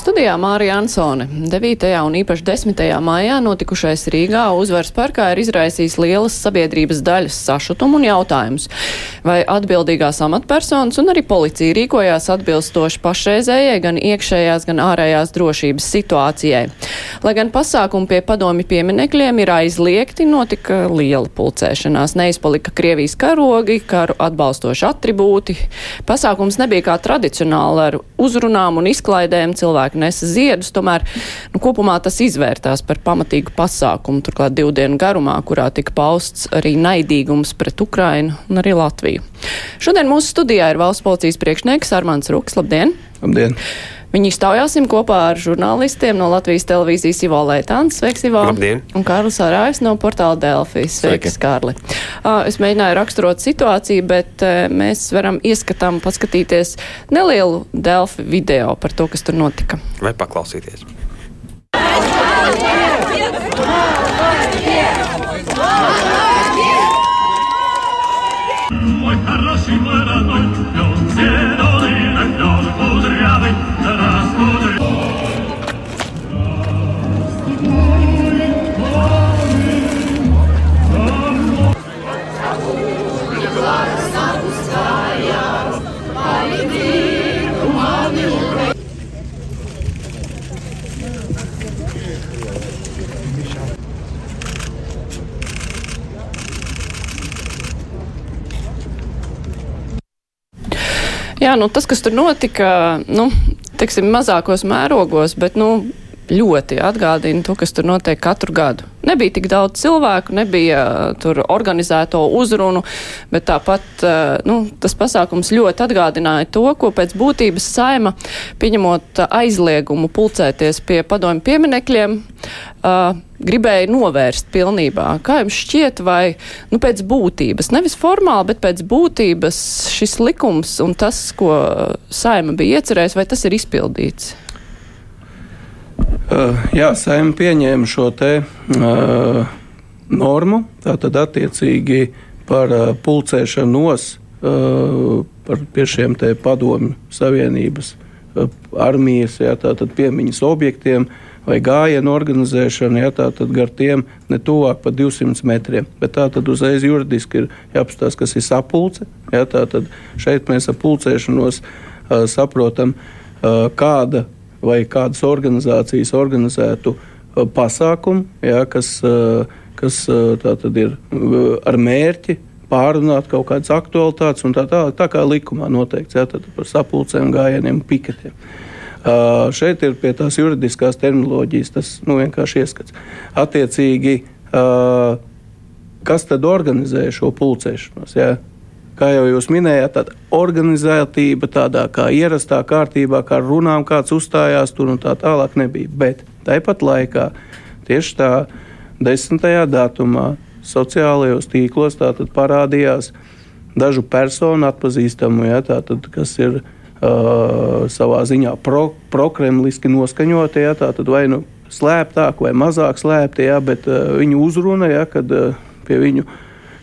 Studijā Mārija Ansone. 9. un īpaši 10. maijā notikušais Rīgā uzvaras parkā ir izraisījis lielas sabiedrības daļas sašutumu un jautājumus. Vai atbildīgās amatpersonas un arī policija rīkojās atbilstoši pašreizējai gan iekšējās, gan ārējās drošības situācijai? Lai gan pasākumi pie padomi pieminekļiem ir aizliegti, notika liela pulcēšanās. Neizpalika Krievijas karogi, karu atbalstoši atribūti. Pasākums nebija kā tradicionāli ar uzrunām un izklaidēm cilvēku cilvēki nesa ziedus, tomēr nu, kopumā tas izvērtās par pamatīgu pasākumu, turklāt divu dienu garumā, kurā tika pausts arī naidīgums pret Ukrainu un arī Latviju. Šodien mūsu studijā ir valsts policijas priekšnieks Armāns Ruks. Labdien! Labdien! Viņu iztaujāsim kopā ar žurnālistiem no Latvijas televīzijas Ivo Leitāns. Sveiks, Ivo! Labdien! Un Kārlis Arājs no portāla Delfijas. Sveiks, Kārli! Uh, es mēģināju raksturot situāciju, bet uh, mēs varam ieskatām paskatīties nelielu Delfi video par to, kas tur notika. Vai paklausīties? Ой, Jā, nu tas, kas tur notika, nu, teiksim, mazākos mērogos, bet, nu, ļoti atgādina to, kas tur notiek katru gadu. Nebija tik daudz cilvēku, nebija uh, tur organizēto uzrunu, bet tāpat uh, nu, tas pasākums ļoti atgādināja to, ko pēc būtības saima, pieņemot aizliegumu pulcēties pie padomju pieminekļiem, uh, gribēja novērst pilnībā. Kā jums šķiet, vai nu, pēc būtības, nevis formāli, bet pēc būtības šis likums un tas, ko saima bija iecerējis, vai tas ir izpildīts? Uh, jā, saima pieņēma šo te uh, normu, tātad attiecīgi par uh, pulcēšanos par pie šiem te padomju savienības armijas, jā, tātad piemiņas objektiem vai gājienu organizēšanu, jā, tātad gar tiem ne tuvāk par 200 metriem. Bet tā tad uzreiz juridiski ir jāapstās, kas ir sapulce. Jā, tātad šeit mēs ar pulcēšanos saprotam, kāda vai kādas organizācijas organizētu uh, pasākumu, jā, kas, uh, kas uh, ir ar mērķi pārunāt kaut kādas aktualitātes un tā tālāk, tā kā likumā noteikts, jā, par sapulcēm, gājieniem, piketiem. Uh, šeit ir pie tās juridiskās terminoloģijas tas nu, vienkārši ieskats. Attiecīgi, uh, kas tad organizē šo pulcēšanos? Jā? Kā jau jūs minējāt, tāda organizētība, tādā kā ierastā kārtībā, kā runām, kāds uzstājās tur un tā tālāk nebija. Bet tāpat laikā tieši tā desmitajā datumā sociālajos tīklos parādījās dažu personu atpazīstamu, ja, tātad, kas ir uh, savā ziņā pro, prokremliski noskaņoti, ja, tātad vai nu slēptāk vai mazāk slēpti, ja, bet uh, viņu uzruna, ja, kad uh, pie viņu,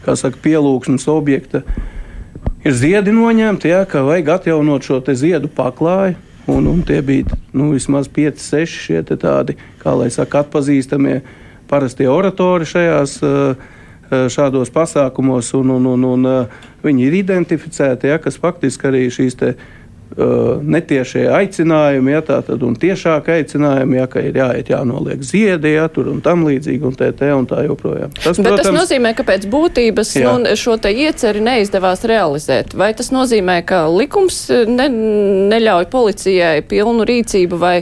saka, pielūgsmes objekta ir ziedi noņemti, ja, ka vajag atjaunot šo ziedu paklāju. Un, un tie bija nu, vismaz 5, 6 šie tādi, kā lai saka, atpazīstamie parastie oratori šajās, šādos pasākumos, un, un, un, un viņi ir identificēti, ja, kas faktiski arī šīs netiešie aicinājumi, ja tā tad un tiešāk aicinājumi, ja ka ir jāiet, jānoliek ziedi, ja tur un tam līdzīgi, un tē, tē, un tā joprojām. Tas, Bet protams, tas nozīmē, ka pēc būtības jā. nu, šo te ieceri neizdevās realizēt. Vai tas nozīmē, ka likums ne, neļauj policijai pilnu rīcību, vai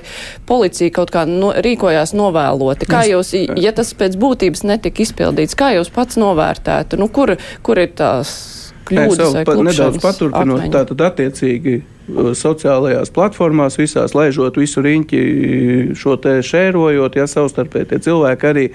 policija kaut kā no, rīkojās novēloti? Kā jūs, ja tas pēc būtības netika izpildīts, kā jūs pats novērtētu? Nu, kur, kur ir tās? Kļūdas, Nē, pat, nedaudz paturpinot, akmeņi. tātad attiecīgi sociālajās platformās, visās laižot visu riņķi, šo te šērojot, ja savstarpēji tie cilvēki arī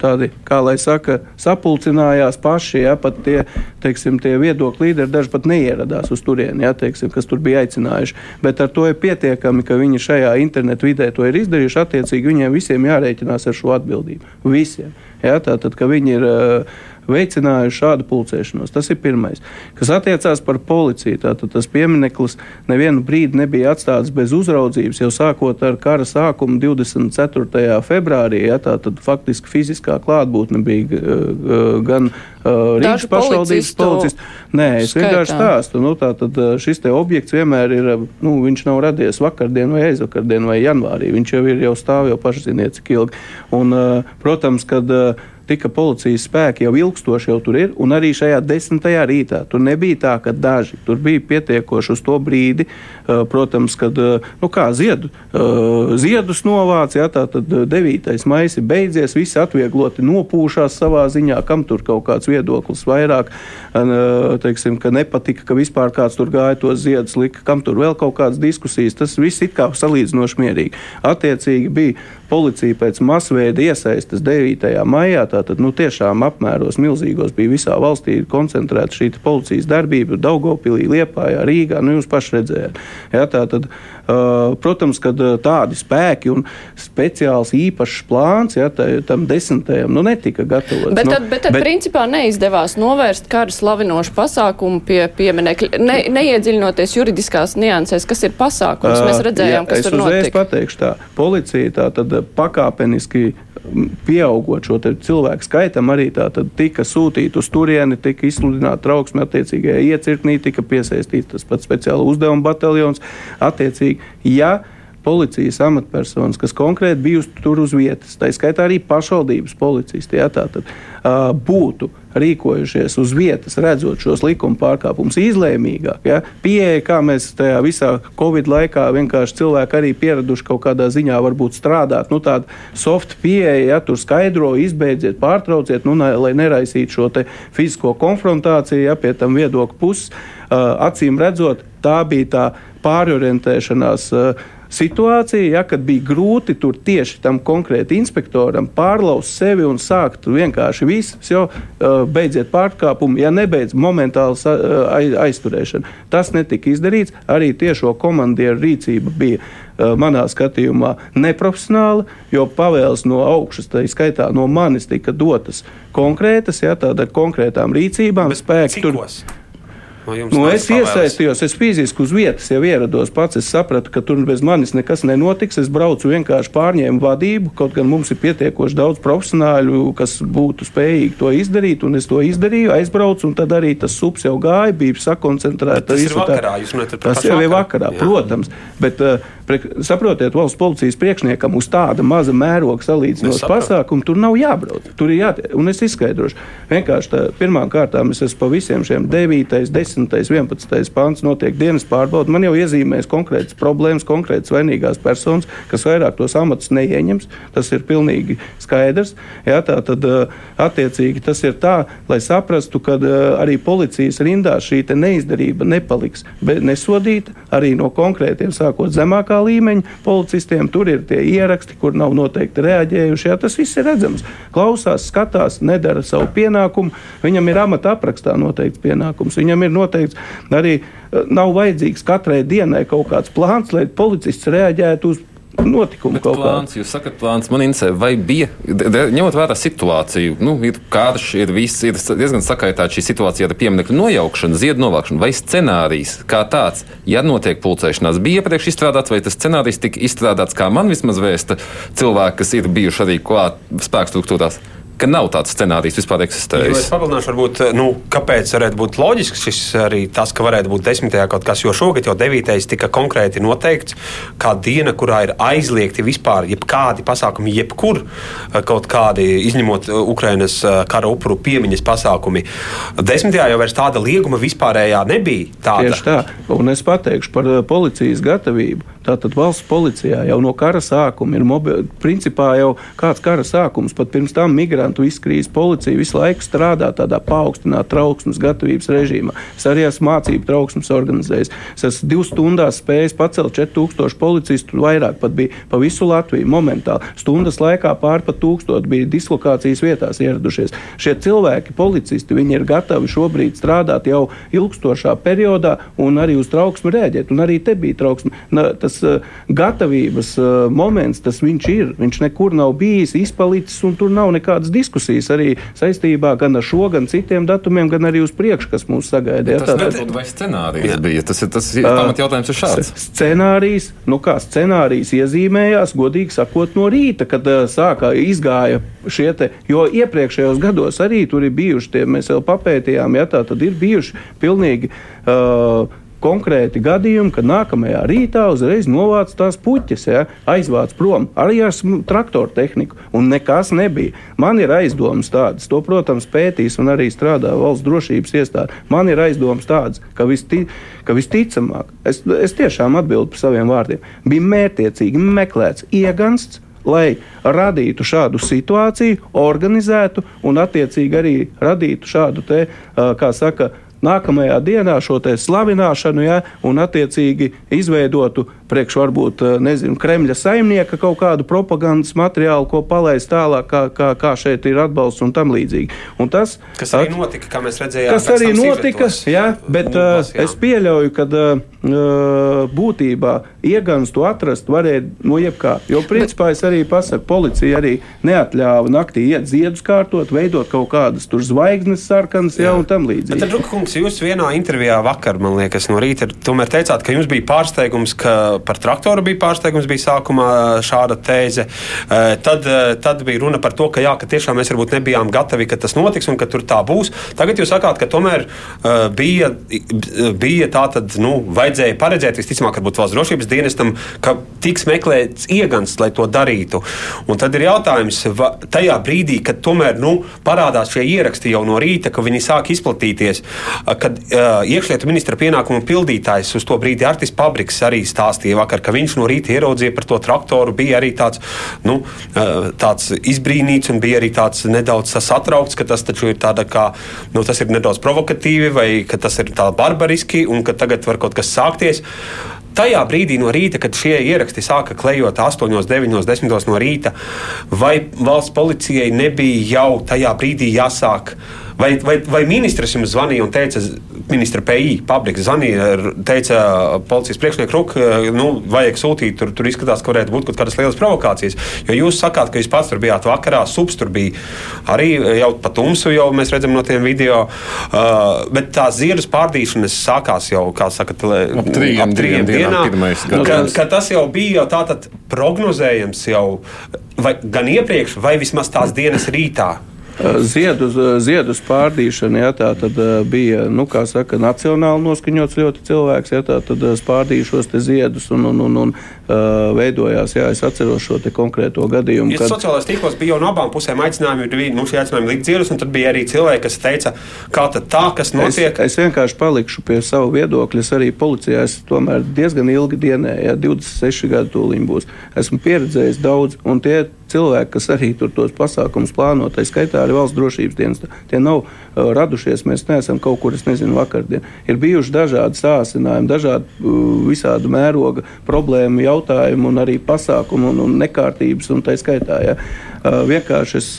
tādi, kā lai saka, sapulcinājās paši, ja pat tie, teiksim, tie viedokļu līderi daži pat neieradās uz turieni, ja, teiksim, kas tur bija aicinājuši. Bet ar to ir pietiekami, ka viņi šajā internetu vidē to ir izdarījuši. Attiecīgi viņiem visiem jārēķinās ar šo atbildību. Visiem. Ja, tātad, ka viņi ir uh, veicinājuši šādu pulcēšanos. Tas ir pirmais. Kas attiecās par policiju, tātad tas piemineklis nevienu brīdi nebija atstāts bez uzraudzības, jau sākot ar kara sākumu 24. februārī. Ja, tātad faktiski fiziskā klātbūtne bija uh, gan uh, Rīgas pašvaldības policists. Nē, es skaitā. vienkārši stāstu. Nu, tātad šis te objekts vienmēr ir, nu, viņš nav radies vakardien vai aizvakardien vai janvārī. Viņš jau ir jau stāv jau pašziniet, cik ilgi. Un, uh, protams, kad uh, tika policijas spēki jau ilgstoši jau tur ir, un arī šajā desmitajā rītā tur nebija tā, ka daži tur bija pietiekoši uz to brīdi, uh, protams, kad, uh, nu ziedu, uh, ziedus novāc, jā, tā tad 9. maisi beidzies, visi atviegloti nopūšās savā ziņā, kam tur kaut kāds viedoklis vairāk, teiksim, ka nepatika, ka vispār kāds tur gāja tos ziedus lika, kam tur vēl kaut kādas diskusijas, tas viss it kā salīdzinoši mierīgi. Attiecīgi bija policija pēc masveida iesaistas 9. maijā, tātad nu, tiešām apmēros milzīgos bija visā valstī koncentrēta šī policijas darbība, Daugopilī, Liepājā, Rīgā, nu jūs paši redzējāt. Ja, tātad, uh, protams, ka tādi spēki un speciāls īpašs plāns ja, tam desmitajam nu, netika gatavots. Bet tad, nu, bet tad bet, principā neizdevās novērst kara slavinošu pasākumu pie pieminekļa, ne, neiedziļinoties juridiskās niansēs, kas ir pasākums. Mēs redzējām, uh, ja, kas tur notika. Es uzreiz pateikšu tā. Policija tā tad pakāpeniski pieaugot šo cilvēku skaitam, arī tā tika sūtīta uz turieni, tika izsludināta trauksme attiecīgajā iecirknī, tika piesaistīts tas pats speciāla uzdevuma bataljons. Attiecīgi, ja policijas amatpersonas, kas konkrēti bijusi tur uz vietas, tā skaitā arī pašvaldības policisti, ja, tātad, uh, būtu rīkojušies uz vietas, redzot šos likuma pārkāpumus izlēmīgāk. Ja, pieeja, kā mēs tajā visā Covid laikā vienkārši cilvēki arī pieraduši kaut kādā ziņā varbūt strādāt, nu tāda soft pieeja, ja tur skaidro, izbeidziet, pārtrauciet, nu, lai neraisītu šo fizisko konfrontāciju, ja pie tam viedokļu puses. Acīm redzot, tā bija tā pārorientēšanās uh, situācija, ja, kad bija grūti tur tieši tam konkrēti inspektoram pārlaust sevi un sākt vienkārši visu, jau uh, beidziet pārkāpumu, ja nebeidz momentāli uh, aizturēšanu. Tas netika izdarīts, arī tiešo komandieru rīcība bija uh, manā skatījumā neprofesionāla, jo pavēles no augšas, tā skaitā no manis, tika dotas konkrētas, ja, tāda konkrētām rīcībām, spēki tur. No nu, es iesaistījos, es fiziski uz vietas jau ierados pats. Es sapratu, ka tur bez manis nekas nenotiks. Es braucu vienkārši pārņēmu vadību, kaut gan mums ir pietiekoši daudz profesionāļu, kas būtu spējīgi to izdarīt. Un es to izdarīju, aizbraucu, un tad arī tas sups jau gāja, bija sakoncentrēts. Tas ir vakarā, par tas jau ir vakarā, jā. protams. Bet, uh, saprotiet, valsts policijas priekšniekam uz tāda maza mēroga salīdzinot pasākumu, tur nav jābrauc. Tur ir jātiek, un es izskaidrošu. Vienkārši tā, pirmām kārtām es esmu pa visiem šiem 9, 10, 11 pāns notiek dienas pārbauda. Man jau iezīmēs konkrētas problēmas, konkrētas vainīgās personas, kas vairāk tos amatus neieņems. Tas ir pilnīgi skaidrs. Jā, tā tad attiecīgi tas ir tā, lai saprastu, ka arī policijas rindā šī neizdarība nepaliks nesodīta arī no konkrētiem sākot zemākā līmeņa policistiem. Tur ir tie ieraksti, kur nav noteikti reaģējuši. Jā, tas viss ir redzams. Klausās, skatās, nedara savu pienākumu. Viņam ir amata aprakstā noteikts pienākums. Viņam ir noteikts. Arī eh, nav vajadzīgs katrai dienai kaut kāds plāns, lai policists reaģētu uz notikumu kaut plāns, kā. Jūs sakat, plāns man interesē, vai bija, ņemot vērā situāciju, nu, ir karš, ir viss, ir diezgan sakaitāta šī situācija ar pieminiektu nojaukšanu, ziedu novākšanu, vai scenārijs kā tāds, ja notiek pulcēšanās, bija iepriekš izstrādāts, vai tas scenārijs tika izstrādāts, kā man vismaz vēsta cilvēki, kas ir bijuši arī klāt spēku struktūrās ka nav tāds scenārijs vispār eksistējis. Es papildināšu, varbūt, nu, kāpēc varētu būt loģisks šis arī tas, ka varētu būt desmitajā kaut kas, jo šogad jau devītais tika konkrēti noteikts kā diena, kurā ir aizliegti vispār jebkādi pasākumi, jebkur eh, kaut kādi, izņemot eh, Ukrainas eh, kara upuru piemiņas pasākumi. Desmitajā jau vairs tāda lieguma vispārējā nebija. Tāda. Tieši tā, un es pateikšu par policijas gatavību Tātad valsts policijā jau no kara sākuma ir mobili, principā jau kāds kara sākums, pat pirms tam migrantu izkrīzes policija visu laiku strādā tādā paaugstināta trauksmes gatavības režīmā. Es arī esmu mācību trauksmes organizējis. Es esmu divas stundās spējis pacelt 4000 policistu, vairāk pat bija pa visu Latviju momentāli. Stundas laikā pār pat tūkstoši bija dislokācijas vietās ieradušies. Šie cilvēki, policisti, viņi ir gatavi šobrīd strādāt jau ilgstošā periodā un arī uz trauksmi rēģēt. Un arī te bija trauksme. Tas tas uh, gatavības uh, moments, tas viņš ir. Viņš nekur nav bijis izpalicis, un tur nav nekādas diskusijas arī saistībā gan ar šo, gan citiem datumiem, gan arī uz priekšu, kas mūs sagaida. Tas nebūtu vai scenārijs bija. Tas ir tas ir pamat jautājums ir šāds. Scenārijs, nu kā scenārijs iezīmējās, godīgi sakot, no rīta, kad uh, sākā izgāja šie te, jo iepriekšējos gados arī tur ir bijuši tie, mēs jau papētījām, ja tā tad ir bijuši pilnīgi. Uh, konkrēti gadījumi, kad nākamajā rītā uzreiz novāc tās puķes, ja, aizvāc prom arī ar traktoru tehniku, un nekas nebija. Man ir aizdomas tādas, to, protams, pētīs un arī strādā valsts drošības iestāde. Man ir aizdomas tādas, ka, visti, ka visticamāk, es, es tiešām atbildu par saviem vārdiem, bija mērķiecīgi meklēts iegansts lai radītu šādu situāciju, organizētu un attiecīgi arī radītu šādu te, kā saka, nākamajā dienā šo slavināšanu, ja, un attiecīgi izveidotu priekš varbūt eh, nezinu, Kremļa saimnieka kaut kādu propagandas materiālu, ko palaist tālāk, kā, kā, kā šeit ir atbalsts un tam līdzīgi. Un tas, kas arī notika, kā mēs redzējām, kas arī notika, jā, bet mūs, jā. es pieļauju, ka uh, būtībā ieganstu atrast varēja no jebkā. Jo principā es arī pasaku, policija arī neatļāva naktī iet ziedus kārtot, veidot kaut kādas tur zvaigznes sarkanas, jā, jā un tam līdzīgi. Bet, Rukungs, jūs vienā intervijā vakar, man liekas, no rīta tomēr teicāt, ka jums bija pārsteigums, ka par traktoru bija pārsteigums, bija sākumā šāda tēze. Eh, tad, eh, tad bija runa par to, ka, jā, ka tiešām mēs varbūt nebijām gatavi, ka tas notiks un ka tur tā būs. Tagad jūs sakāt, ka tomēr eh, bija, bija tā, tad nu, vajadzēja paredzēt, visticamāk, varbūt valsts drošības dienestam, ka tiks meklēts iegans, lai to darītu. Un tad ir jautājums, va, tajā brīdī, kad tomēr nu, parādās šie ieraksti jau no rīta, ka viņi sāk izplatīties, kad uh, iekšlietu ministra pienākumu pildītājs uz to brīdi Artis Pabriks arī stāstīja stāstīja vakar, ka viņš no rīta ieraudzīja par to traktoru. Bija arī tāds, nu, tāds izbrīnīts un bija arī tāds nedaudz satraukts, ka tas taču ir tāda kā, nu, tas ir nedaudz provokatīvi vai ka tas ir tā barbariski un ka tagad var kaut kas sākties. Tajā brīdī no rīta, kad šie ieraksti sāka klejot 8, 9, 10 no rīta, vai valsts policijai nebija jau tajā brīdī jāsāk uh, Vai, vai, vai ministrs jums zvanīja un teica, ministra PI pabriks zvanīja, teica policijas priekšnieku Ruk, nu, vajag sūtīt, tur, tur izskatās, ka varētu būt kaut kādas lielas provokācijas. Jo jūs sakāt, ka jūs pats tur bijāt vakarā, subs tur bija arī jau pa tumsu, jau mēs redzam no tiem video. Uh, bet tās ziedas pārdīšanas sākās jau, kā sakat, ap trījiem, ap trījiem dienām. dienām ka, ka tas jau bija jau tātad prognozējams jau vai, gan iepriekš, vai vismaz tās dienas rītā. Ziedus, ziedus pārdīšana, ja tā tad bija, nu, saka, nacionāli noskaņots ļoti cilvēks, ja tā tad spārdīja šos ziedus un, un, un, un veidojās, jā, es atceros šo konkrēto gadījumu. Ja kad... Sociālajās tīklos bija jau no abām pusēm aicinājumi, bija, nu, šie aicinājumi likt ziedus, un tad bija arī cilvēki, kas teica, kā tā, kas notiek. Es, es vienkārši palikšu pie savu viedokļa, es arī policijā esmu tomēr diezgan ilgi dienēju, ja 26 gadu tūliņ būs. Esmu pieredzējis daudz, un tie cilvēki, kas arī tur tos pasākumus plāno, tā skaitā arī valsts drošības dienas, tie nav uh, radušies. Mēs neesam kaut kur, es nezinu, vakardien. Ir bijuši dažādi sācinājumi, dažādi uh, visādi mēroga problēmu jautājumi un arī pasākumi un, un nekārtības, un tā skaitā. Ja. Uh, vienkārši es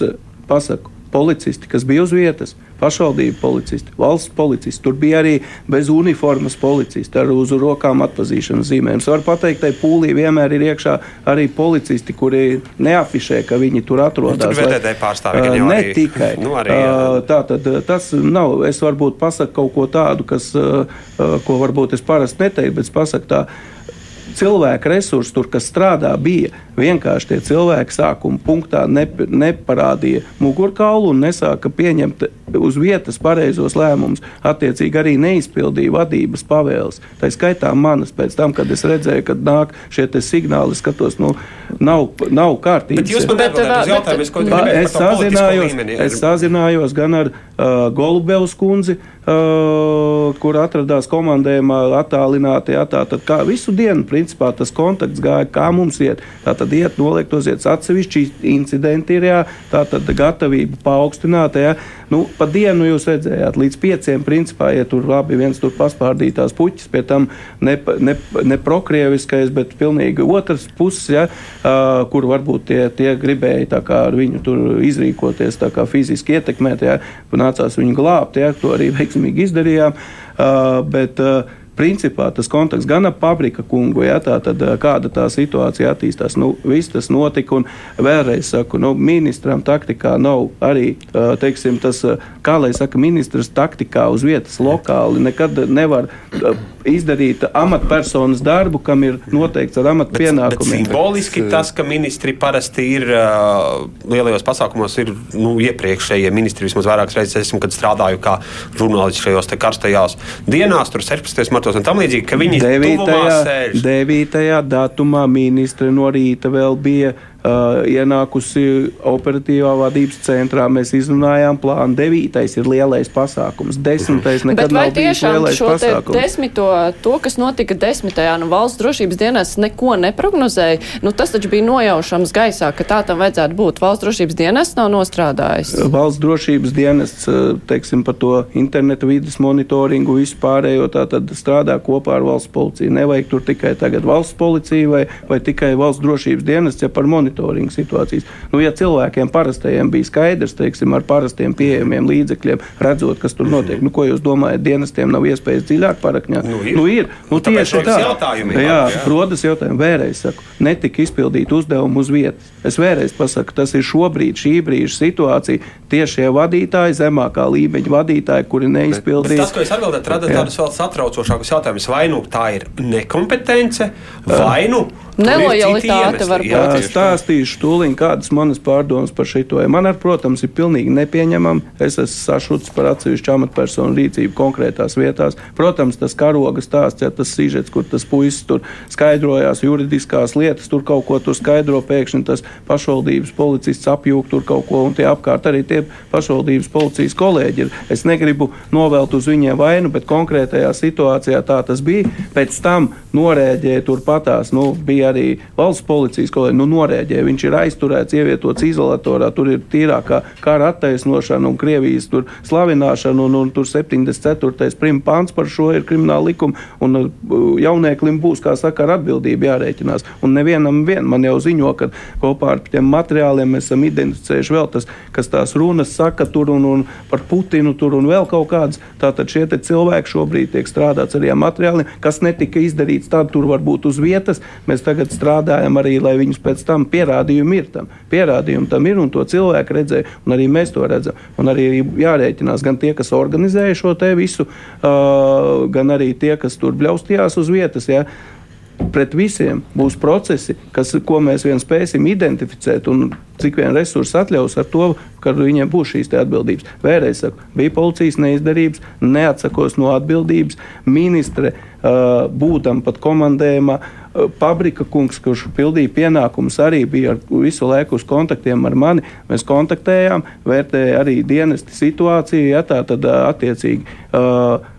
pasaku, policisti, kas bija uz vietas, pašvaldību policisti, valsts policisti. Tur bija arī bez uniformas policisti ar uz rokām atpazīšanas zīmēm. Es varu pateikt, ka pūlī vienmēr ir iekšā arī policisti, kuri neafišē, ka viņi tur atrodas. Nu, tur VTD pārstāvji uh, ne arī, tikai. Nu, arī, uh, tā tad tas nav, es varbūt pasaku kaut ko tādu, kas, ko varbūt es parasti neteiktu, bet es pasaku tā cilvēku resursi, tur, kas strādā, bija vienkārši tie cilvēki sākuma punktā ne, neparādīja mugurkaulu un nesāka pieņemt uz vietas pareizos lēmumus, attiecīgi arī neizpildīja vadības pavēles. Tā skaitā manas pēc tam, kad es redzēju, kad nāk šie signāli, skatos, nu, nav, nav kārtības. Bet jūs man Bet, atbildējat uz jautājumu, ko gribētu es, sazinājos, es sazinājos gan ar uh, Golubevas kundzi, uh, kur atradās komandējumā attālināti. Jā, tātad kā visu dienu, principā, tas kontakts gāja, kā mums iet. Tātad iet noliektos, iet atsevišķi incidenti ir, jā, tātad gatavība paaugstināta. Jā. Nu, pa dienu jūs redzējāt, līdz pieciem, principā, ja tur labi viens tur paspārdītās puķis, pie tam ne, ne, ne prokrieviskais, bet pilnīgi otrs puses, ja, uh, kur varbūt tie, tie gribēja tā kā ar viņu tur izrīkoties, tā kā fiziski ietekmēt, ja, nācās viņu glābt, ja, to arī veiksmīgi izdarījām. Uh, bet, uh, Principā tas kontakts gan ap paprika kungu, ja tā tad kāda tā situācija attīstās. Nu, viss tas notika, un vēlreiz saku, nu, ministram taktikā nav arī, teiksim, tas, kā lai saka, ministrs taktikā uz vietas lokāli nekad nevar izdarīt amatpersonas darbu, kam ir noteikts ar amatu Bet pienākumiem. simboliski tas, ka ministri parasti ir lielajos pasākumos, ir nu, iepriekšējie ministri. Vismaz vairākas reizes esmu, kad strādāju kā žurnālists šajos karstajās dienās, tur 17. Martos un tam līdzīgi, ka viņi 9. tuvumā sēž. 9. datumā ministre no rīta vēl bija uh, ienākusi operatīvā vadības centrā. Mēs izrunājām plānu. 9. ir lielais pasākums, 10. nekad Bet vai nav bijis lielais pasākums. desmito, to, kas notika desmitajā, nu valsts drošības dienas neko neprognozēja? Nu, tas taču bija nojaušams gaisā, ka tā tam vajadzētu būt. Valsts drošības dienas nav nostrādājis. Valsts drošības dienests, uh, teiksim, par to internetu vidas monitoringu, vispārējo tā tad strādā kopā ar valsts policiju. Nevajag tur tikai tagad valsts policija vai, vai tikai valsts drošības dienests, ja par monitoringu situācijas. Nu, ja cilvēkiem parastajiem bija skaidrs, teiksim, ar parastiem pieejamiem līdzekļiem, redzot, kas tur notiek, nu, ko jūs domājat, dienestiem nav iespējas dziļāk parakņāt? Nu, ir. Nu, ir. Nu, Nu, tieši tā. jautājumi. Jā, Jā. rodas jautājumi. Vēlreiz saku, netika izpildīti uzdevumi uz vietas. Es vēlreiz pasaku, tas ir šobrīd šī brīža situācija. Tieši šie vadītāji, zemākā līmeņa vadītāji, kuri neizpildīja. tas, ko jūs atbildat, rada tādus vēl satraucošākus jautājumus. Vai nu tā ir nekompetence, vai nu ir Nelojalitāte iemesli. varbūt. Jā, stāstīšu tūlīt, kādas manas pārdomas par šo. Man, ar, protams, ir pilnīgi nepieņemami. Es esmu sašuts par atsevišķu amatpersonu rīcību konkrētās vietās. Protams, tas karoga stāsts, ja tas sižets, kur tas puisis tur skaidrojās juridiskās lietas, tur kaut ko tur skaidro, pēkšņi tas pašvaldības policists apjūg tur kaut ko, un tie apkārt arī tie pašvaldības policijas kolēģi ir. Es negribu novelt uz viņiem vainu, bet konkrētajā situācijā tā tas bija. Pēc tam norēģēja turpatās, nu, bija arī valsts policijas kolēģi, nu, norēģēja. Viņš ir aizturēts, ievietots izolatorā, tur ir tīrākā kara attaisnošana un Krievijas slavināšana, un, un tur 74. prima pāns par šo ir krimināla likuma, un uh, jaunieklim būs, kā saka, ar atbildību jārēķinās. Un nevienam vien man jau ziņo, ka kopā ar tiem materiāliem mēs esam identificējuši vēl tas, kas tās runas saka tur un, un par Putinu tur un vēl kaut kādas. Tātad šie cilvēki šobrīd tiek strādāts ar materiāliem, kas netika izdarīts tad tur varbūt uz vietas. Mēs tagad strādājam arī, lai viņus pēc tam pierādījumi ir tam. Pierādījumi tam ir un to cilvēku redzēja, un arī mēs to redzam. Un arī jārēķinās gan tie, kas organizēja šo te visu, uh, gan arī tie, kas tur bļaustījās uz vietas. Ja? Pret visiem būs procesi, kas, ko mēs vien spēsim identificēt, un cik vien resursi atļaus ar to, ka viņiem būs šīs atbildības. Vēlreiz saku, bija policijas neizdarības, neatsakos no atbildības. Ministre, būdam pat komandējumā, Pabrika kungs, kurš pildīja pienākumus, arī bija ar visu laiku uz kontaktiem ar mani. Mēs kontaktējām, vērtēja arī dienesti situāciju, ja tā tad attiecīgi. Uh,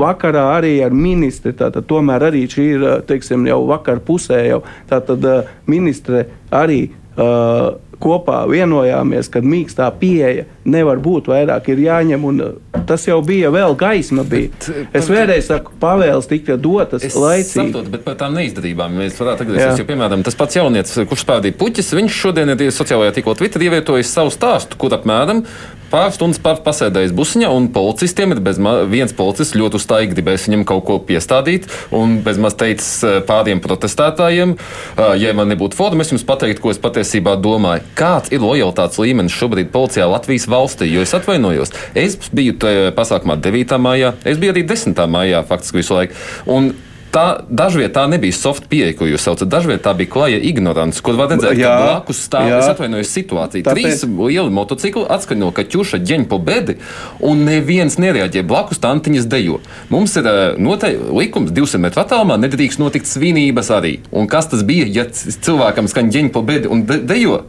Vakarā arī ar ministri, tātad tomēr arī šī ir, teiksim, jau vakar pusē jau, tātad ministre arī uh, kopā vienojāmies, ka mīkstā pieeja nevar būt vairāk, ir jāņem, un uh, tas jau bija vēl gaisma bija. Es vēlreiz saku, pavēles tika dotas laicīgi. saprotu, bet par tām neizdarībām mēs varētu atgriezties. Jo, piemēram, tas pats jaunietis, kurš spērdīja puķis, viņš šodien ir sociālajā tīklā Twitter ievietojis savu stāstu, kur apmēram pāris stundas pār pasēdējis busiņā, un policistiem ir bezmaz viens policists ļoti uzstājīgi gribējis viņam kaut ko piestādīt, un bezmaz teicis eh, pāriem protestētājiem, "Ā, ja man nebūtu forma, es jums pateiktu, ko es patiesībā domāju. Kāds ir lojalitātes līmenis šobrīd policijā Latvijas valstī? Jo es atvainojos, es biju tajā pasākumā 9. maijā, es biju arī 10. maijā faktiski visu laiku. Un Tā dažviet tā nebija soft pieeja, ko jūs saucat. Dažviet tā bija klaja ignorants, kur var redzēt, Jā, ka blakus stāv, atvainojos, situācija. Tāpēc- Trīs lieli motocikli atskaņo, ka ķuša ģeņ po bedi, un neviens nereaģē. Blakus tantiņas dejo. Mums ir eh, noteikti likums 200 metru attālumā, nedrīkst notikt svinības arī. Un kas tas bija, ja cilvēkam skaņ ģeņ po bedi un de dejo?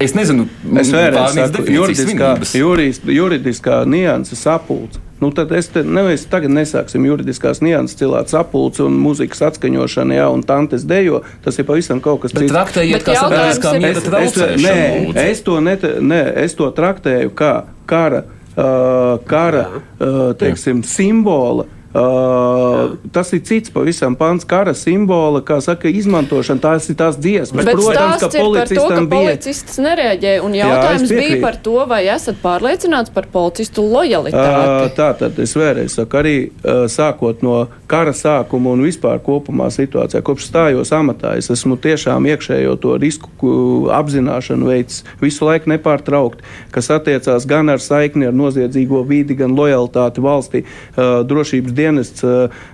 Es nezinu, saku, definīcijas juridiskā, juridiskā nianses sapulce. Nu, tad es te, nevis tagad nesāksim juridiskās nianses cilāt sapulci un mūzikas atskaņošanu, jā, un tantes dejo. Tas ir pavisam kaut kas Bet cits. traktējiet, Bet kā jautājums ir- miera Es, es, traucēšanu. nē, es, to nete, nē, es to traktēju kā kara, uh, kara uh, teiksim, simbola. Uh, tas ir cits pavisam pants kara simbola, kā saka, izmantošana. Tās ir tās dziesmas. Bet Protams, ka ir par to, ka policistam bija. policists nereaģēja. Un Jā, jautājums es bija par to, vai esat pārliecināts par policistu Uh, lojalitāti. tā tad es vēlreiz saku, arī uh, sākot no kara sākuma un vispār kopumā situācijā, kopš stājos amatā, es esmu tiešām iekšējo to risku ku- apzināšanu veids visu laiku nepārtraukti, kas attiecās gan ar saikni ar noziedzīgo vidi, gan lojalitāti valstī. Uh, drošības dienests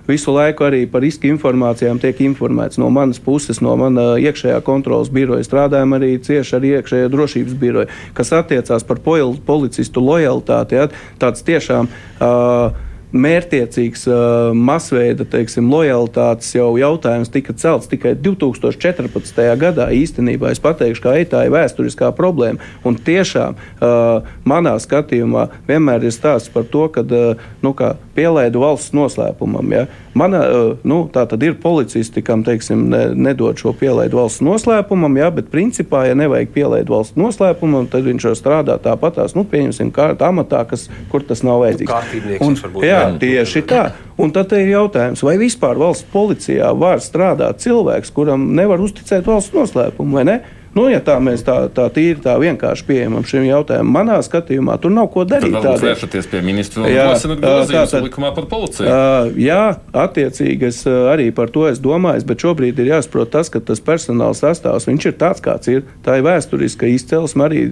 visu laiku arī par riska informācijām tiek informēts no manas puses, no mana iekšējā kontrolas biroja. Strādājam arī cieši ar iekšējo drošības biroju, kas attiecās par pol- policistu lojalitāti. Ja, tāds tiešām. Uh, Mērķiecīgs, uh, masveida teiksim, lojalitātes jau jautājums tika celts tikai 2014. gadā. Īstenībā es pateikšu, ka tā ir vēsturiskā problēma. Un tiešām uh, manā skatījumā vienmēr ir stāsts par to, ka uh, nu, kā, pielaidu valsts noslēpumam. Ja? Mana, uh, nu, tā tad ir policisti, kam teiksim, ne, nedod šo pielaidu valsts noslēpumam, ja? bet principā, ja nevajag pielaidu valsts noslēpumam, tad viņš jau strādā tāpatās, nu, pieņemsim, kārtā amatā, kas, kur tas nav vajadzīgs. Varbūt, jā, jā. tieši tā. Un tad ir jautājums, vai vispār valsts policijā var strādāt cilvēks, kuram nevar uzticēt valsts noslēpumu, vai ne? Nu, ja tā mēs tā, tā tīri, tā vienkārši pieejam šim jautājumam, manā skatījumā tur nav ko Tad darīt. tādiem. vēršaties pie ministra un ā, grozījumus likumā par policiju. Uh, jā, attiecīgi es arī par to esmu domājis, bet šobrīd ir jāsaprot tas, ka tas personāla sastāvs viņš ir tāds, kāds ir. Tā ir vēsturiska izcelsme arī,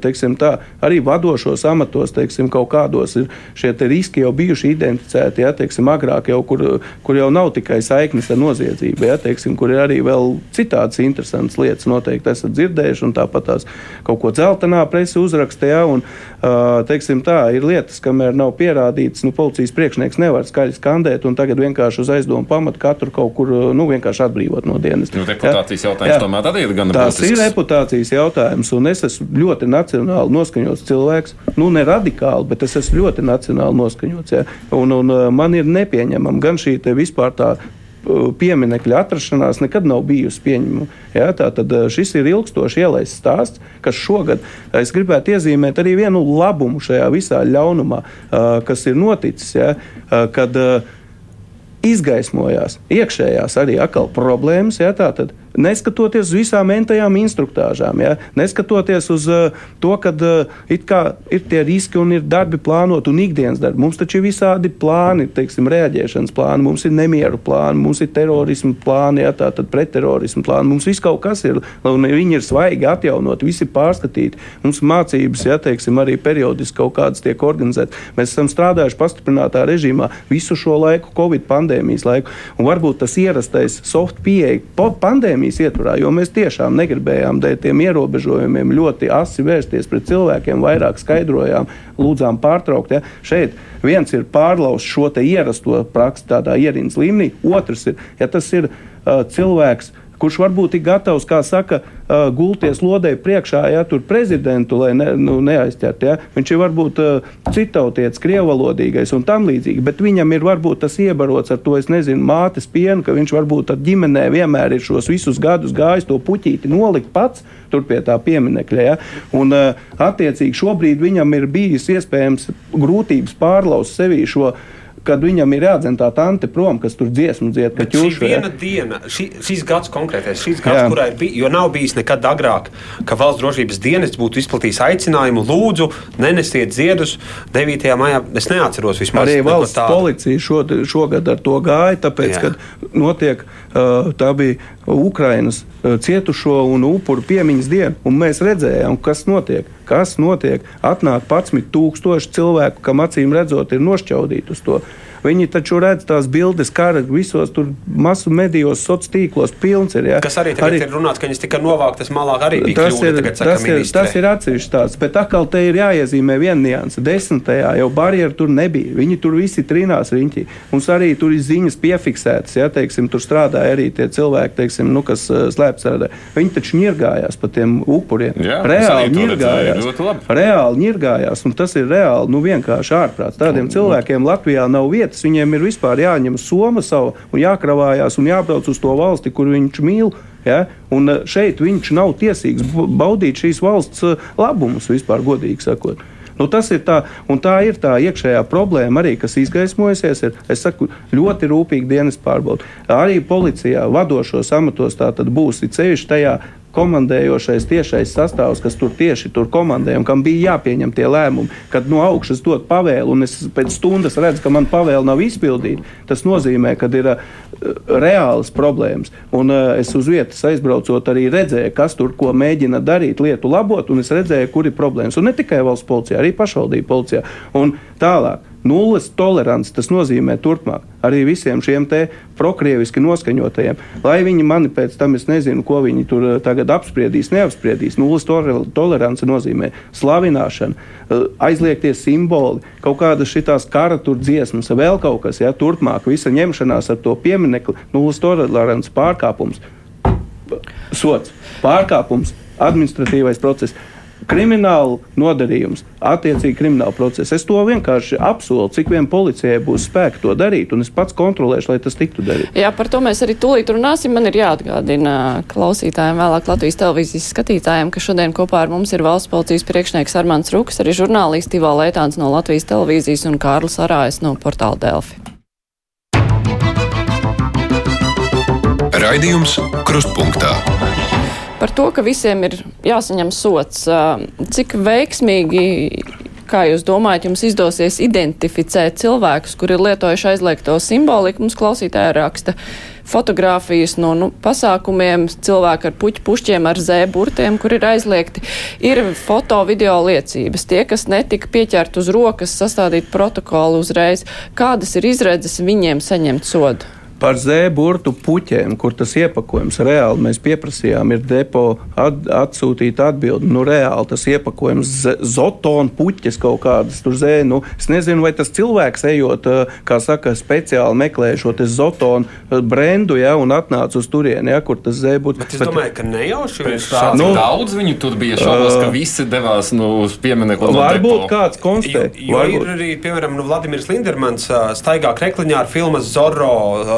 teiksim, tā, arī vadošos amatos, teiksim, kaut kādos ir šie riski jau bijuši identificēti, ja, teiksim, agrāk jau, kur, kur jau nav tikai saiknes ar noziedzību, ja, teiksim, kur ir arī vēl citādas interesantas lietas, noteikti esat dzirdējuši, un tāpat tās kaut ko dzeltenā presa uzraksta, ja, un, uh, teiksim, tā ir lietas, kamēr nav pierādītas, nu, policijas priekšnieks nevar skaļi skandēt, un tagad vienkārši uz aizdomu pamatu katru kaut kur, nu, vienkārši atbrīvot no dienas. Nu, reputācijas jautājums tomēr arī ir gan Tas ir reputācijas jautājums, un es esmu ļoti nacionāli noskaņots cilvēks. Nu, ne radikāli, bet es esmu ļoti nacionāli noskaņots. Ja? Un, un man ir nepieņemama gan šī vispār tā. Pieminekļa atrašanās nekad nav bijusi pieņemama. Ja, tā tad uh, šis ir ilgstoši ielaists stāsts, kas šogad uh, es gribētu iezīmēt arī vienu labumu šajā visā ļaunumā, uh, kas ir noticis. Ja, kad, izgaismojās iekšējās arī atkal problēmas. Ja, tātad, neskatoties uz visām mentajām instruktāžām, ja, neskatoties uz uh, to, ka uh, ir tie riski un ir darbi plānoti un ikdienas darbi. Mums taču ir visādi plāni, teiksim, reaģēšanas plāni, mums ir nemieru plāni, mums ir terorismu plāni, ja, tātad pretterorismu plāni. Mums viss kaut kas ir, un viņi ir svaigi atjaunoti, visi ir pārskatīti. Mums mācības, ja teiksim, arī periodiski kaut kādas tiek organizētas. Mēs esam strādājuši pastiprinātā režīmā visu šo laiku, Covid pandēmijas laiku. Un varbūt tas ierastais soft pieeja po- pandēmijas ietvarā, jo mēs tiešām negribējām dēļ tiem ierobežojumiem ļoti asi vērsties pret cilvēkiem, vairāk skaidrojām, lūdzām pārtraukt. Ja. Šeit viens ir pārlauzt šo ierasto praksi tādā ierīnas līmenī, otrs ir, ja tas ir uh, cilvēks kurš varbūt ir gatavs, kā saka, uh, gulties lodē priekšā, ja tur prezidentu, lai ne, nu, neaizķertu. Ja? Viņš ir varbūt uh, citautietis, krievalodīgais un tam līdzīgi, bet viņam ir varbūt tas iebarots ar to, es nezinu, mātes pienu, ka viņš varbūt ar ģimenē vienmēr ir šos visus gadus gājis to puķīti nolikt pats. Tur pie tā pieminiekļa. Ja? Un, uh, attiecīgi, šobrīd viņam ir bijis iespējams grūtības pārlaust sevī šo kad viņam ir jādzen tā tante prom, kas tur dziesmu dzied, ka šī ķūšu. ja. viena diena, šī, šis gads konkrētais, šis gads, Jā. kurā ir bijis, jo nav bijis nekad agrāk, ka valsts drošības dienests būtu izplatījis aicinājumu, lūdzu, nenesiet ziedus 9. maijā. Es neatceros vispār Arī valsts tādu. policija šod, šogad ar to gāja, tāpēc, Jā. ka notiek, tā bija Ukrainas uh, cietušo un upuru piemiņas diena, un mēs redzējām, kas notiek. Kas notiek? Atnāk 11,000 cilvēku, kam acīm redzot, ir nošķaudīti uz to. Viņi taču redz tās bildes, kā visos tur masu medijos, sociālos tīklos pilns ir. Ja? Kas arī tagad arī, ir runāts, ka viņas tika novāktas malā, arī bija tas ir, tagad tas, ir, tas ir atsevišķs tāds, bet atkal te ir jāiezīmē viena nianse. Desmitajā jau barjeru tur nebija. Viņi tur visi trīnās riņķī. Mums arī tur ir ziņas piefiksētas, ja teiksim, tur strādāja arī tie cilvēki, teiksim, nu, kas uh, slēpts. Viņi taču ņirgājās pa tiem upuriem. Jā, reāli arī labi. Reāli ņirgājās, un tas ir reāli nu, vienkārši ārprāts. Tādiem cilvēkiem Latvijā nav vietas. Viņiem ir vispār jāņem soma savu un jākravājās un jābrauc uz to valsti, kur viņš mīl. Ja? Un eh, šeit viņš nav tiesīgs baudīt šīs valsts eh, labumus, vispār godīgi sakot. Nu, tas ir tā, un tā ir tā iekšējā problēma, arī, kas izgaismojusies. Ir, es saku, ļoti rūpīgi dienas pārbauda. Arī policijā, vadošos amatos, tā tad būs it sevišķi tajā komandējošais tiešais sastāvs, kas tur tieši tur komandē un kam bija jāpieņem tie lēmumi, kad no augšas dot pavēlu, un es pēc stundas redzu, ka man pavēle nav izpildīta. Tas nozīmē, ka ir uh, reālas problēmas. Un uh, es uz vietas aizbraucot arī redzēju, kas tur ko mēģina darīt, lietu labot, un es redzēju, kur ir problēmas. Un ne tikai valsts policijā, arī pašvaldību policijā. Un tālāk. Nulles tolerants tas nozīmē turpmāk arī visiem šiem prokrieviski noskaņotajiem. Lai viņi mani pēc tam, es nezinu, ko viņi tur eh, tagad apspriedīs, neapspriedīs. Nulles tolerance nozīmē slavināšanu, eh, aizliegtie simboli, kaut kādas šitās kara tur dziesmas, vēl kaut kas, ja turpmāk visa ņemšanās ar to pieminekli, nulles tolerants pārkāpums sots, pārkāpums, administratīvais process. Krimināla nodarījums, attiecīgi krimināla procesa. Es to vienkārši apsolu, cik vien policijai būs spēki to darīt, un es pats kontrolēšu, lai tas tiktu darīts. Jā, par to mēs arī tūlīt runāsim. Man ir jāatgādina klausītājiem, vēlāk Latvijas televīzijas skatītājiem, ka šodien kopā ar mums ir valsts policijas priekšnieks Armāns Ruks, arī žurnālisti Ivo Leitāns no Latvijas televīzijas un Kārlis Arājas no portāla Delfi. Raidījums Krustpunktā. Par to, ka visiem ir jāsaņem sots, cik veiksmīgi, kā jūs domājat, jums izdosies identificēt cilvēkus, kuri ir lietojuši aizliegto simboliku, mums klausītāja raksta fotogrāfijas no nu, pasākumiem, cilvēki ar puķu pušķiem, ar zēburtiem, kur ir aizliegti. Ir foto, video liecības. Tie, kas netika pieķert uz rokas, sastādīt protokolu uzreiz. Kādas ir izredzes viņiem saņemt sodu? Par zēburtu puķiem, kur tas iepakojums reāli mēs pieprasījām, ir depo at, atsūtīta atbildi. Nu, reāli tas iepakojums, zotona puķis kaut kādas tur zē. Nu, es nezinu, vai tas cilvēks ejot, eh, kā saka, speciāli meklēja šo te zotonu eh, brendu, ja, un atnāca uz turieni, ja, kur tas zēburts. Bet es domāju, ka nejauši viņš Tā, šādi nu, daudz viņu tur bija šaubos, ka visi devās nu, uz pieminiektu. no Varbūt depo. kāds Jo, konstatē. jo ir arī, piemēram, nu, Vladimirs Lindermans staigā krekliņā ar filmas Zorro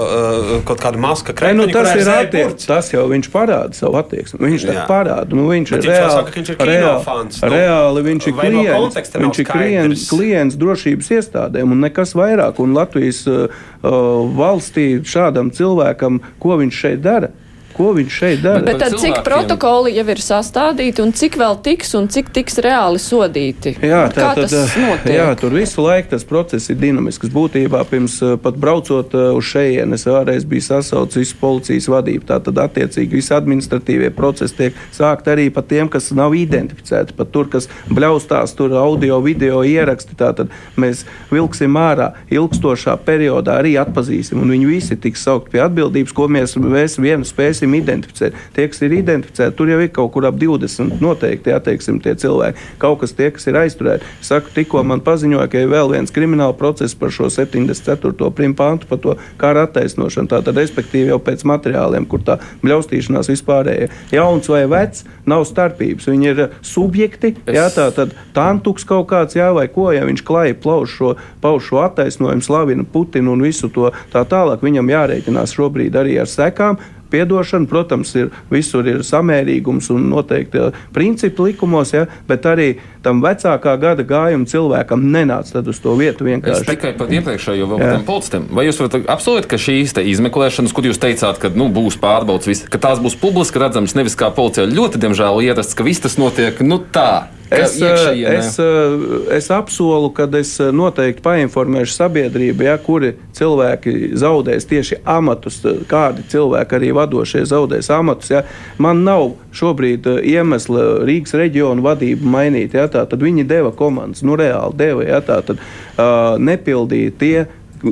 ā, kaut kādu masku Nē, nu, tas, ir attiec, tas jau viņš parāda savu attieksmi. Viņš Jā. parāda. Nu, viņš ir reāli, saka, ka viņš ir reāli, fans, nu, reāli viņš ir no klients. nav viņš ir klients, klients drošības iestādēm un nekas vairāk. Un Latvijas uh, uh, valstī šādam cilvēkam, ko viņš šeit dara? Ko viņš šeit dara? Bet tad cik cilvēkiem- protokoli jau ir sastādīti un cik vēl tiks un cik tiks reāli sodīti? Jā, Kā tā, tas tad, eh, jā, tur visu laiku tas process ir dinamisks. Būtībā pirms eh, pat braucot eh, uz šejienes, es vēlreiz biju sasaucis visu policijas vadību. Tātad, attiecīgi, visi administratīvie procesi tiek sākti arī par tiem, kas nav identificēti, pat tur, kas bļaustās, tur audio, video ieraksti. Tātad mēs vilksim ārā ilgstošā periodā, arī atpazīsim, un viņi visi tiks saukt pie atbildības, ko mēs, mēs vienu spēsim identificēt. Tie, kas ir identificēti, tur jau ir kaut kur ap 20 noteikti, atteiksim, tie cilvēki. Kaut kas tie, kas ir aizturēti. Saku, tikko man paziņoja, ka ir vēl viens krimināla process par šo 74. primpantu, par to kara attaisnošanu. Tātad, respektīvi, jau pēc materiāliem, kur tā bļaustīšanās vispārējā. Jauns vai vecs, nav starpības. Viņi ir subjekti, Es- jā, tā tad tantuks kaut kāds, jā, vai ko, ja viņš klāja plauš šo, pauž šo attaisnojumu, slavina Putinu un visu to tā tālāk, viņam jārēķinās šobrīd arī ar sekām. Piedošana, protams, ir visur ir samērīgums un noteikti uh, principi likumos, ja, bet arī tam vecākā gada gājuma cilvēkam nenāca uz to vietu Es vienkārši. tikai par iepriekšējo vēl policistiem. Vai jūs varat apsolīt, ka šīs izmeklēšanas, kur jūs teicāt, ka nu, būs pārbaudas, ka tās būs publiski redzamas, nevis kā policijā ļoti, diemžēl, ierasts, ka viss tas notiek nu, tā? Es, iekšējienē- es, eh, es apsolu, ka es noteikti painformēšu sabiedrību, ja kuri cilvēki zaudēs tieši amatus, kādi cilvēki arī vadošie zaudēs amatus. Ja. Man nav šobrīd eh, iemesla Rīgas reģionu vadību mainīt. Ja, tad viņi deva komandas, nu reāli deva. Ja, tad, uh, nepildīja tie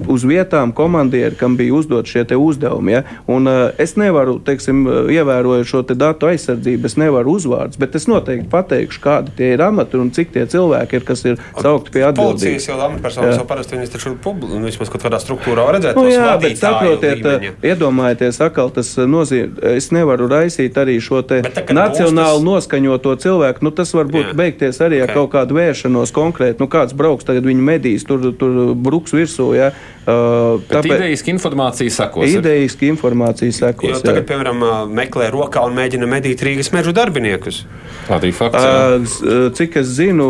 uz vietām komandieri, kam bija uzdot šie uzdevumi. Ja? Un, uh, es nevaru, teiksim, ievērojot šo te datu aizsardzību, es nevaru uzvārdus, bet es noteikti pateikšu, kādi tie ir amati un cik tie cilvēki ir, kas ir saukti pie atbildības. Policijas jau amatpersonas jau parasti viņas taču publi, nu, vismaz kaut kādā struktūrā redzēt. Nu, jā, bet saprotiet, līmeņa. iedomājieties, atkal tas nozīmē, es nevaru raisīt arī šo te Bet tā, nacionāli būs noskaņoto cilvēku. Nu, tas var būt Jā. beigties arī ar Ok. kaut kādu vēršanos konkrēti. Nu, kāds brauks tagad viņa medīs, tur, tur bruks virsū. Ja? Uh, Bet idejiski informācija sakos. ir. Idejiski informācija Jo sekos. tagad, jā. piemēram, meklē rokā un mēģina medīt Rīgas mežu darbiniekus. Arī fakts. ā, Cik es zinu,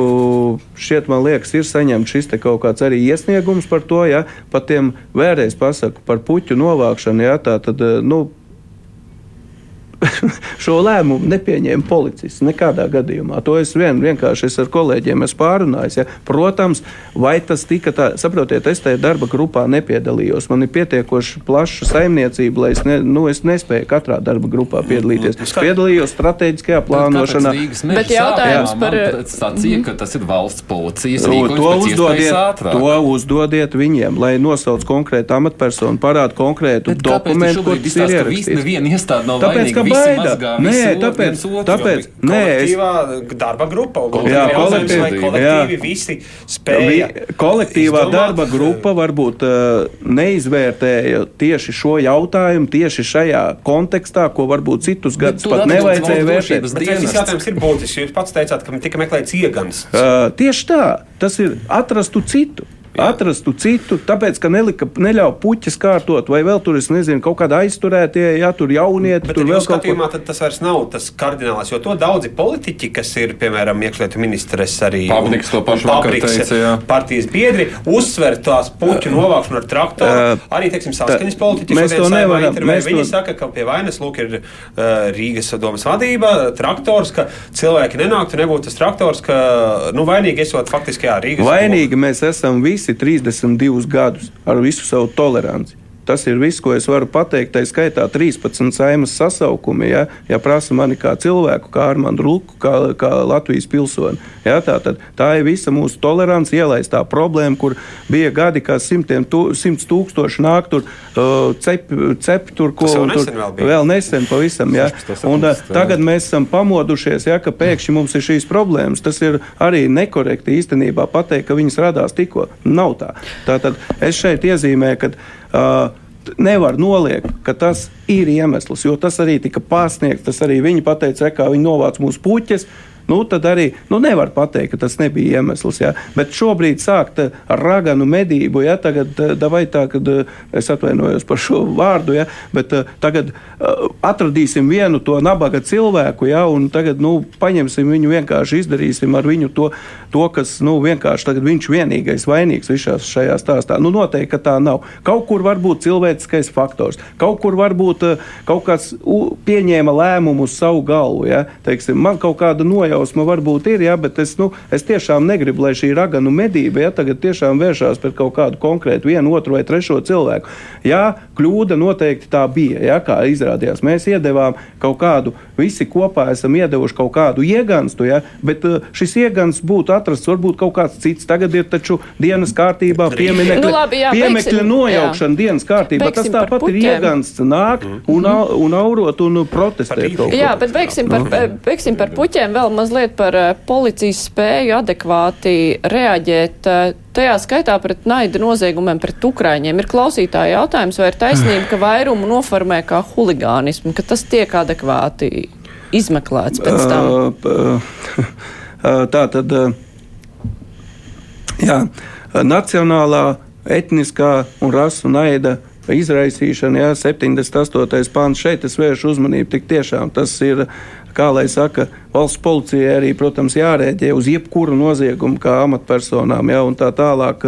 šeit man liekas, ir saņemts šis te kaut kāds arī iesniegums par to, ja par tiem vēlreiz pasaku par puķu novākšanu. Ja, tā tad, nu, šo lēmumu nepieņēma policists nekādā gadījumā. To es vien, vienkārši es ar kolēģiem esmu pārunājis. Ja. Protams, vai tas tika tā, saprotiet, es tajā darba grupā nepiedalījos. Man ir pietiekoši plaša saimniecība, lai es, ne, nu, es nespēju katrā darba grupā piedalīties. Es piedalījos strateģiskajā plānošanā. Bet jautājums par- stāciju, ka tas ir valsts policijas To, rīkojums to, uzdodiet, to uzdodiet viņiem, lai nosauc konkrētu amatpersonu, parāda konkrētu Bet dokumentu, kur tas ir ierakstīts. Tāpēc, ka baida. Nē, tāpēc, otru. tāpēc, nē, es, kolektīvā darba grupa. Jā, kolektīvi, kolektīvi, jā. visi spēja. Kolektīvā izdomāt, darba grupa varbūt uh, neizvērtēja tieši šo jautājumu, tieši šajā kontekstā, ko varbūt citus gadus pat nevajadzēja vērtēt. dienests. jautājums ir būtisks? Jūs pats teicāt, ka tika meklēts iegans. Uh, tieši tā, tas ir atrastu citu. Atrastu citu, tāpēc, ka nelika, neļauj puķis kārtot, vai vēl tur, es nezinu, kaut kāda aizturētie, ja tur jaunieti, Bet tur vēl kaut skatījumā tad tas vairs nav tas kardināls, jo to daudzi politiķi, kas ir, piemēram, iekšlietu ministres arī Pabriks to pašu un Pabriks teica, jā. partijas biedri, uzsver tās puķu novākšanu ar traktoru. Arī, teiksim, saskaņas politiķi mēs to nevaram- mēs Viņi to- saka, ka pie vainas lūk ir uh, Rīgas domas vadība, traktors, ka cilvēki nenāktu, nebūtu tas traktors, ka, nu, vainīgi esot faktiski, jā, Rīgas. Vainīgi mēs esam visi 32 gadus ar visu savu toleranci. Tas ir viss, ko es varu pateikt. Tā skaitā 13 saimas sasaukumi. Ja, ja prasa mani kā cilvēku, kā Armānu Rūku, kā, kā Latvijas pilsoni. Ja, tā, tad, tā ir visa mūsu tolerance, ielaistā problēma, kur bija gadi, kad simtiem tū, simts tūkstoši nāk tur, uh, cep, cep tur, ko un tur- nesen vēl bija. vēl nesen pavisam. Ja. 16. Un, uh, tagad mēs esam pamodušies, ja, ka pēkšņi mums ir šīs problēmas. Tas ir arī nekorekti īstenībā pateikt, ka viņas radās tikko. Nav tā. Tātad es šeit iezīmēju, ka. Uh, Nevar noliegt, ka tas ir iemesls, jo tas arī tika pārsniegts. Tas arī viņi pateica, ka viņi novāc mūsu puķes. Nu, tad arī nu, nevar pateikt, ka tas nebija iemesls. Ja? Bet šobrīd sākt eh, ar raganu medību, ja tagad eh, vai tā, kad eh, es atvainojos par šo vārdu, ja? bet eh, tagad eh, atradīsim vienu to nabaga cilvēku, ja? un tagad nu, paņemsim viņu vienkārši izdarīsim ar viņu to, to kas nu, vienkārši tagad viņš vienīgais vainīgs visā šajā stāstā. Nu, noteikti, ka tā nav. Kaut kur var būt cilvēciskais faktors, kaut kur var būt eh, kaut kāds pieņēma lēmumu uz savu galvu. Ja? Teiksim, man kaut kāda nojausma varbūt ir, ja? bet es, nu, es tiešām negribu, lai šī raganu medība ja? tagad tiešām vēršās pret kaut kādu konkrētu vienu, otru vai trešo cilvēku. Jā, kļūda noteikti tā bija, ja? kā izrādījās. Mēs iedevām kaut kādu, visi kopā esam iedevuši kaut kādu ieganstu, ja? bet eh, šis iegansts būtu atrasts varbūt kaut kāds cits. Tagad ir taču dienas kārtībā pieminiekļa, Nu, labi, jā, piemekļa beigsim, nojaukšana dienas kārtībā. Beigsim Tas tāpat ir iegansts nāk un, au- un aurot un protestēt. Jā, bet beigsim par, beigsim par puķiem vēl mazliet par eh, policijas spēju adekvāti reaģēt. eh, Tajā skaitā pret naida noziegumiem pret Ukraiņiem ir klausītāja jautājums, vai ir taisnība, ka vairumu noformē kā huligānismu, ka tas tiek adekvāti izmeklēts pēc tam. Tā tad, jā, nacionālā, etniskā un rasu naida izraisīšana, jā, 78. pāns. Šeit es vēršu uzmanību. Tik tiešām tas ir, kā lai saka, valsts policijai arī, protams, jārēģē uz jebkuru noziegumu kā amatpersonām, jā, un tā tālāk,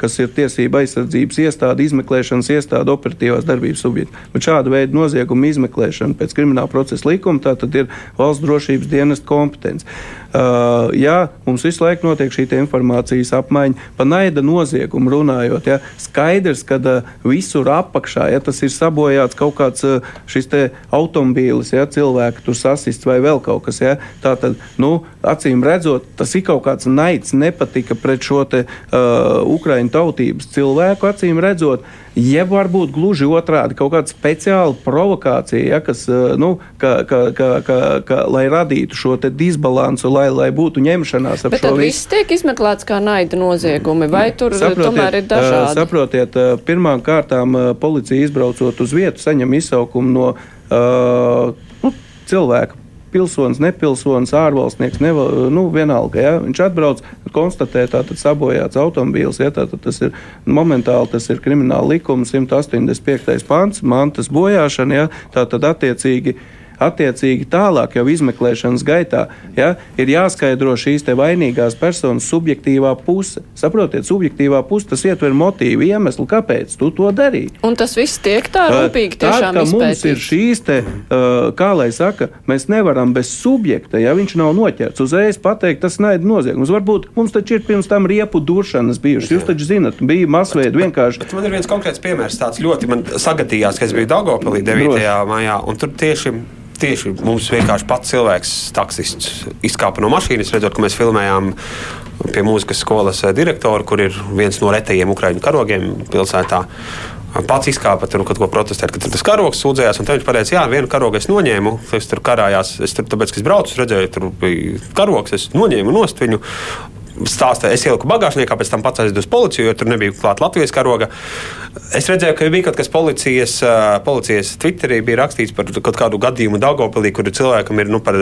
kas ir tiesība aizsardzības iestāde, izmeklēšanas iestāde, operatīvās darbības subjekti. Bet šāda veida noziegumu izmeklēšana pēc krimināla procesa likuma tā tad ir valsts drošības dienesta kompetence. Uh, jā, mums visu laiku notiek šī informācijas apmaiņa. Par naida noziegumu runājot, ja, skaidrs, ka uh, visur apakšā, ja tas ir sabojāts kaut kāds uh, šis automobīlis, ja cilvēki tur sasists vai vēl kaut kas, ja, Tātad, nu, acīm redzot, tas ir kaut kāds naids, nepatika pret šo te, uh, Ukraiņu tautības cilvēku, acīm redzot. Jeb varbūt gluži otrādi, kaut kāda speciāla provokācija, ja, kas, uh, nu, ka, ka, ka, ka, ka, lai radītu šo disbalansu, lai, lai būtu ņemšanās ap Bet šo tad visu. viss tiek izmeklēts kā naida noziegumi, vai tur tomēr ir ā, dažādi? Saprotiet, ā, pirmām kārtām ā, policija izbraucot uz vietu, saņem izsaukumu no uh, nu, cilvēka. Pilsonis, nepilsonis, ārvalstnieks, neva, nu, vienalga. Ja? Viņš atbrauc, konstatē, ka sabojāts automobīls. Ja? Tātad tas ir momentāli tas ir krimināla likuma 185. pants, mantas bojāšana. Ja? Tātad attiecīgi Attiecīgi tālāk, jau izmeklēšanas gaitā, ja, ir jāskaidro šīs vainīgās personas subjektīvā puse. Saprotiet, subjektīvā puse tas ietver motīvu, iemeslu, kāpēc tu to darīji. Un tas viss tiek tā rūpīgi Tā tiešām kā mums ir šīs, te, uh, kā lai saka, mēs nevaram bez subjekta, ja viņš nav noķerts, uzreiz pateikt, tas naida noziegums. Varbūt mums taču ir pirms tam riepu duršanas bijušas. Jūs taču zinat, bija masveida vienkārši. Bet man ir viens konkrēts piemērs, tāds ļoti man sagatījās, ka es biju Dārgopilī 9. maijā, un tur tieši. Tieši mums vienkārši pats cilvēks, taksists, izkāpa no mašīnas, redzot, ka mēs filmējām pie mūzikas skolas eh, direktoru, kur ir viens no retajiem ukraiņu karogiem pilsētā. Pats izkāpa tur kaut ko protestēt, ka tas karogs sūdzējās. tad Viņš pateica, jā, vienu karogu es noņēmu. Es tur karājās, es tur, tāpēc, ka es braucu, redzēju, tur bija karogs, es noņēmu nost viņu. Stāstīju, es ieliku bagāžniekā, pēc tam pats aizdevu uz policiju, jo tur nebija klāta Latvijas karoga. Es redzēju, ka bija kaut kas policijas, policijas Twitterī, bija rakstīts par kaut kādu gadījumu Dārgopilī, kur cilvēkam ir nu, par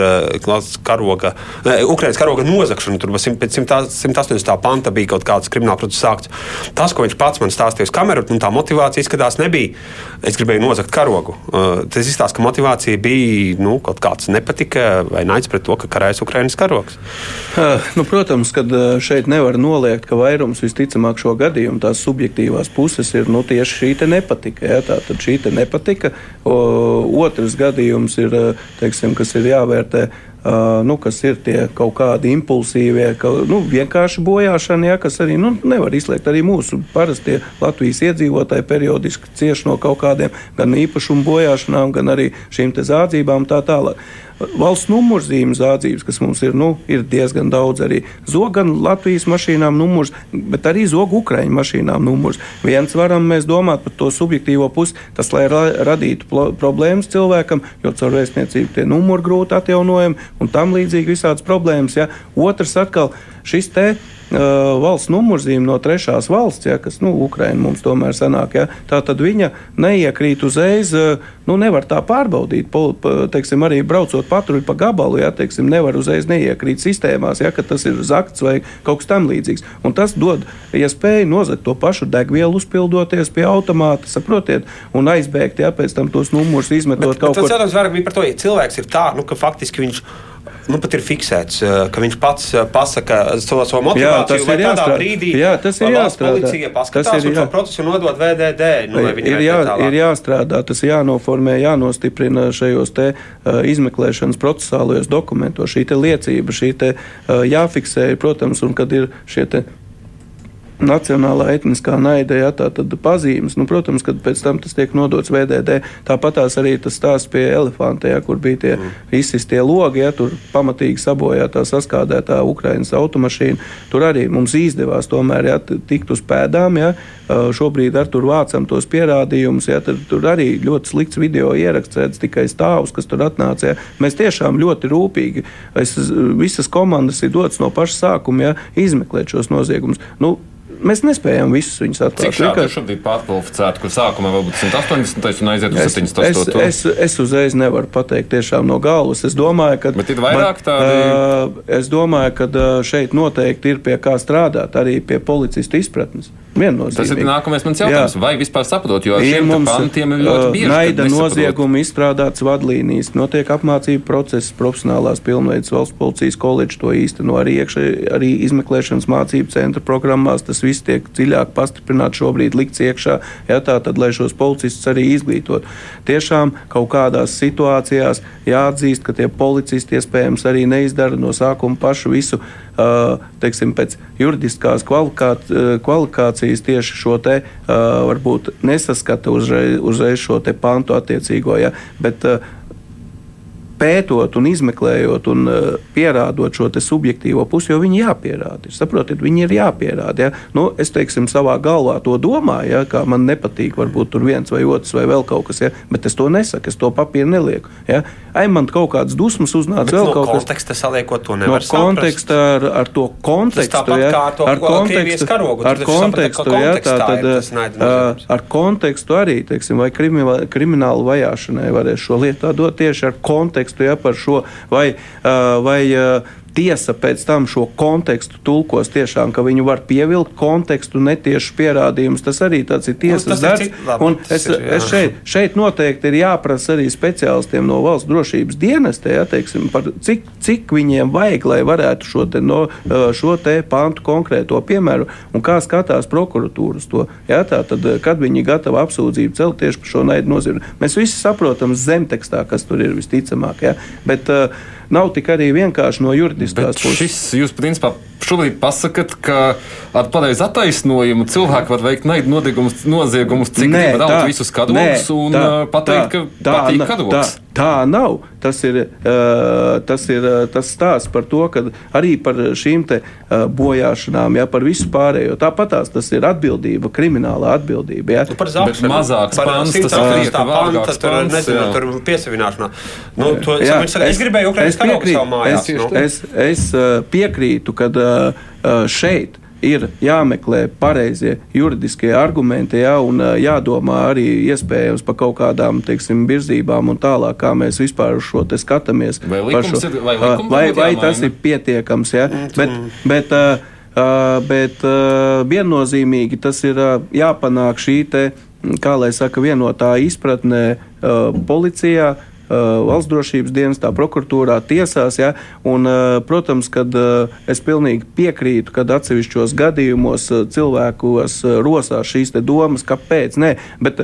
karoga, ne, Ukraiņas karoga nozagšanu. Tur simt- pēc 100 180. panta bija kaut kāds krimināla process sākts. Tas, ko viņš pats man stāstīja uz kameru, un tā motivācija izskatās nebija. Es gribēju nozagt karogu. Tas izstāsta, ka motivācija bija nu, kaut kāds nepatika vai naids pret to, ka karājas Ukraiņas karogs. Uh, Nu, protams, ka uh, šeit nevar noliegt, ka vairums visticamāk šo gadījumu tās subjektīvās puses ir nu, tieši šī nepatika. Ja? Tā tad šī nepatika. O, otrs gadījums ir, teiksim, kas ir jāvērtē. Uh, nu, kas ir tie kaut kādi impulsīvie, ka, nu, vienkārši bojāšana, ja, kas arī nu, nevar izslēgt. Arī mūsu parastie Latvijas iedzīvotāji periodiski cieš no kaut kādiem gan īpašumu bojāšanām, gan arī šīm zādzībām tā tālāk. Valsts numurzīmes zādzības, kas mums ir, nu, ir diezgan daudz arī. Zog gan Latvijas mašīnām numurs, bet arī zog Ukraiņu mašīnām numurs. Viens varam mēs domāt par to subjektīvo pusi, tas, lai ra radītu problēmas cilvēkam, jo caur vēstniecību tie numuri grūti atjaunojami un tam līdzīgi visādas problēmas. Ja. Otrs atkal šis te. Uh, valsts numurzīme no trešās valsts, ja, kas nu, Ukraiņa mums tomēr sanāk, ja, tā tad viņa neiekrīt uzreiz, uh, nu, nevar tā pārbaudīt. Teiksim, arī braucot patruļu pa gabalu, ja, teiksim, nevar uzreiz neiekrīt sistēmās, ja, ka tas ir zakts vai kaut kas tam līdzīgs. Un tas dod iespēju nozagt to pašu degvielu, uzpildoties pie automāta, saprotiet, un aizbēgt, ja pēc tam tos numurus izmetot Bet kaut tas kur. jautājums vairāk bija par to, ja cilvēks ir tā, nu, ka faktiski viņš. Nu, pat ir fiksēts, eh, ka viņš pats eh, pasaka savu, savu motivāciju. tas vai ir jāstrādā. brīdī Jā, tas ir jāstrādā. Policija Tas paskatās ir un šo jā- procesu nodod VDD. Nu, ir, vērtē jā, ir jāstrādā, tas ir jānoformē, jānostiprina šajos te, uh, izmeklēšanas procesālajos dokumentos. Šī te liecība, šī te, uh, jāfiksē, protams, un kad ir šie te nacionālā etniskā naida, ja tā tad pazīmes, nu, protams, kad pēc tam tas tiek nodots VDD. Tāpat tās arī tas stāsts pie elefanta, ja, kur bija tie mm. izsistie logi, ja tur pamatīgi sabojātā saskādētā Ukrainas automašīna. Tur arī mums izdevās tomēr ja, tikt uz pēdām. Ja, Šobrīd ar tur vācam tos pierādījumus, ja tad tur arī ļoti slikts video ieraksts, redz tikai stāvus, kas tur atnāca. Ja. Mēs tiešām ļoti rūpīgi, es, visas komandas ir dotas no paša sākuma, ja, izmeklēt šos noziegumus. Nu, mēs nespējam visus viņus Cik atklāt. šādi Vienkārši- šobrīd pārkvalificēti, kur sākumā varbūt 180 un aiziet uz Es, es, 78? es, es uzreiz nevaru pateikt tiešām no galvas. Es domāju, ka, Bet ir vairāk ā, es domāju, ka šeit noteikti ir pie kā strādāt, arī pie policistu izpratnes. Tas ir nākamais mans jautājums. Jā. Vai vispār saprot, jo ar šiem pantiem ir ļoti bieži. naida noziegumi, izstrādāts vadlīnijas, notiek apmācību process, profesionālās pilnveidas valsts policijas koledža to īsteno arī, iekšē, arī izmeklēšanas mācību centra programmās. Tas viss tiek dziļāk pastiprināts šobrīd, likts iekšā, ja, tā tad, lai šos policistus arī izglītot. Tiešām kaut kādās situācijās jāatzīst, ka tie policisti iespējams arī neizdara no sākuma pašu visu. Uh, teiksim, pēc juridiskās uh, kvalifikācijas tieši šo te uh, varbūt nesaskata uzreiz, uzreiz šo te pantu attiecīgo. Ja, bet, pētot un izmeklējot un uh, pierādot šo subjektīvo pusi, jo viņi jāpierāda. Saprotiet, viņi ir jāpierāda. Ja? Nu, es teiksim, savā galvā to domāju, ja? kā man nepatīk, varbūt tur viens vai otrs vai vēl kaut kas, ja? bet es to nesaku, es to papīru nelieku. Ja? Ai, man kaut kādas dusmas uznāca vēl no kaut kas. konteksta saliekot to No nevar konteksta ar, ar to kontekstu, ja, to ar kontekstu, karogu, ar kontekstu, ja, tā tad, ā, noziegums. ar kontekstu arī, teiksim, vai kriminālu vajāšanai varēs šo lietu dot tieši ar kontekstu, ja, par šo, vai, vai tiesa pēc tam šo kontekstu tulkos tiešām, ka viņu var pievilkt kontekstu, netiešu pierādījumus. Tas arī tāds ir tiesas Nu, tas ir darbs. labi, es, ir, jā. es šeit, šeit noteikti ir jāprasa arī speciālistiem no valsts drošības dienesta, ja, teiksim, par cik, cik viņiem vajag, lai varētu šo te, no, šo te pantu konkrēto piemēru un kā skatās prokuratūra uz to. Ja, tā, tad, kad viņi ir gatavi apsūdzību celt tieši par šo naidu noziegumu, mēs visi saprotam zemtekstā, kas tur ir visticamāk. Ja, bet, uh, Nav tik arī vienkārši no juridiskās puses. šis jūs principā šobrīd pasakāt, ka ar pareizu attaisnojumu cilvēki var veikt naidu nodiegumus, noziegumus, cik raut visus nē, un tā- pateikt, ka tā patīk karogs. Tā, tā nav. Tas ir, tas ir tas stāsts par to, ka arī par šīm bojāšanām, ja, par visu pārējo. Tāpat tās tas ir atbildība, krimināla atbildība. Ja. Nu, par mazāks par pants, tas 108. krietni panta, tur, nezinu, jā. tur piesavināšanā. Nu, to, Jā, es, saka, es gribēju Ukraiņas karogu piekrītu, savā mājās. Es, nu. es, es piekrītu, ka šeit ir jāmeklē pareizie juridiskie argumenti, jā, un jādomā arī iespējams par kaut kādām teiksim, virzībām un tālāk, kā mēs vispār uz šo te skatāmies. Vai šo- ir- vai vai, vai tas ir pietiekams? Jā, bet, bet, uh, uh, bet uh, viennozīmīgi tas ir uh, jāpanāk šī te, kā lai saka, vienotā izpratnē uh, policijā. Uh, Valsts drošības dienestā, prokuratūrā, tiesās. Ja? Un, uh, protams, ka es pilnīgi piekrītu, ka atsevišķos gadījumos cilvēkos rosās šīs domas, kāpēc. Nē, bet,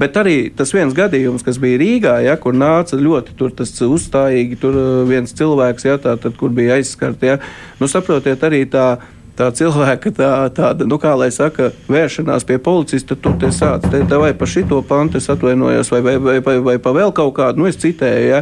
bet arī tas viens gadījums, kas bija Rīgā, ja, kur nāca ļoti tur uzstājīgi, tur viens cilvēks, ja, tā, tad, kur bija aizskarti. Ja. Nu, saprotiet, arī tā tā cilvēka tā, tāda, nu, kā lai saka, vēršanās pie policista, tur te sāc, te, te vai pa šito pantu es atvainojos, vai, vai, vai, vai, vai pa vēl kaut kādu, nu, es citēju, ja,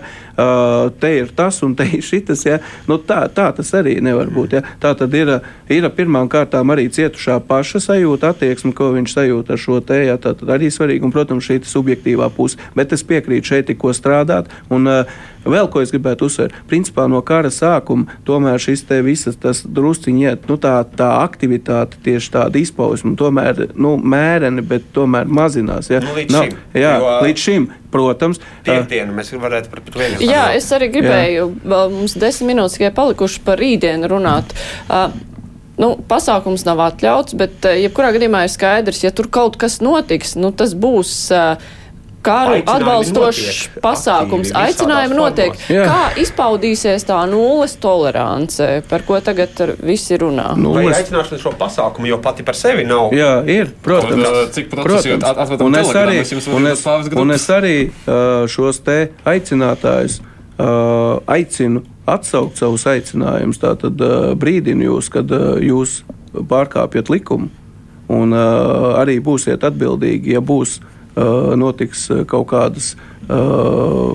te ir tas un te ir šitas, ja, nu, tā, tā tas arī nevar būt, ja. Tā tad ir, ir pirmām kārtām arī cietušā paša sajūta, attieksme, ko viņš sajūt ar šo te, ja, tā tad arī svarīgi, un, protams, šī subjektīvā puse, bet es piekrītu šeit tikko strādāt, un uh, vēl ko es gribētu uzsvērt, principā no kara sākuma tomēr šis te visas tas drusciņiet, nu, tā tā aktivitāte, tieši tāda izpausme, tomēr nu, mēreni, bet tomēr mazinās. Ja? Nu, līdz šim, jā, jo- līdz šim, protams. Piekdienu mēs varētu par to vienu. Jā, es arī gribēju, vēl mums desmit minūtes tikai palikuši par rītdienu runāt. Uh, Nu, pasākums nav atļauts, bet jebkurā gadījumā ir skaidrs, ja tur kaut kas notiks, nu, tas būs uh, Aicinājumi atbalstošs pasākums. aktīvi, Aicinājumi notiek. Jā. Kā izpaudīsies tā nulles tolerance, par ko tagad ar- visi runā? Nu, Vai aicināšana šo pasākumu, jo pati par sevi nav. Jā, ir. Protams, Un, uh, cik procesu jūs at- atvedam un es arī, un es, un es arī šos te aicinātājus uh, aicinu atsaukt savus aicinājumus. Tātad uh, brīdinu jūs, kad jūs pārkāpjat likumu, un arī būsiet atbildīgi, ja būs uh, notiks uh, kaut kādas uh,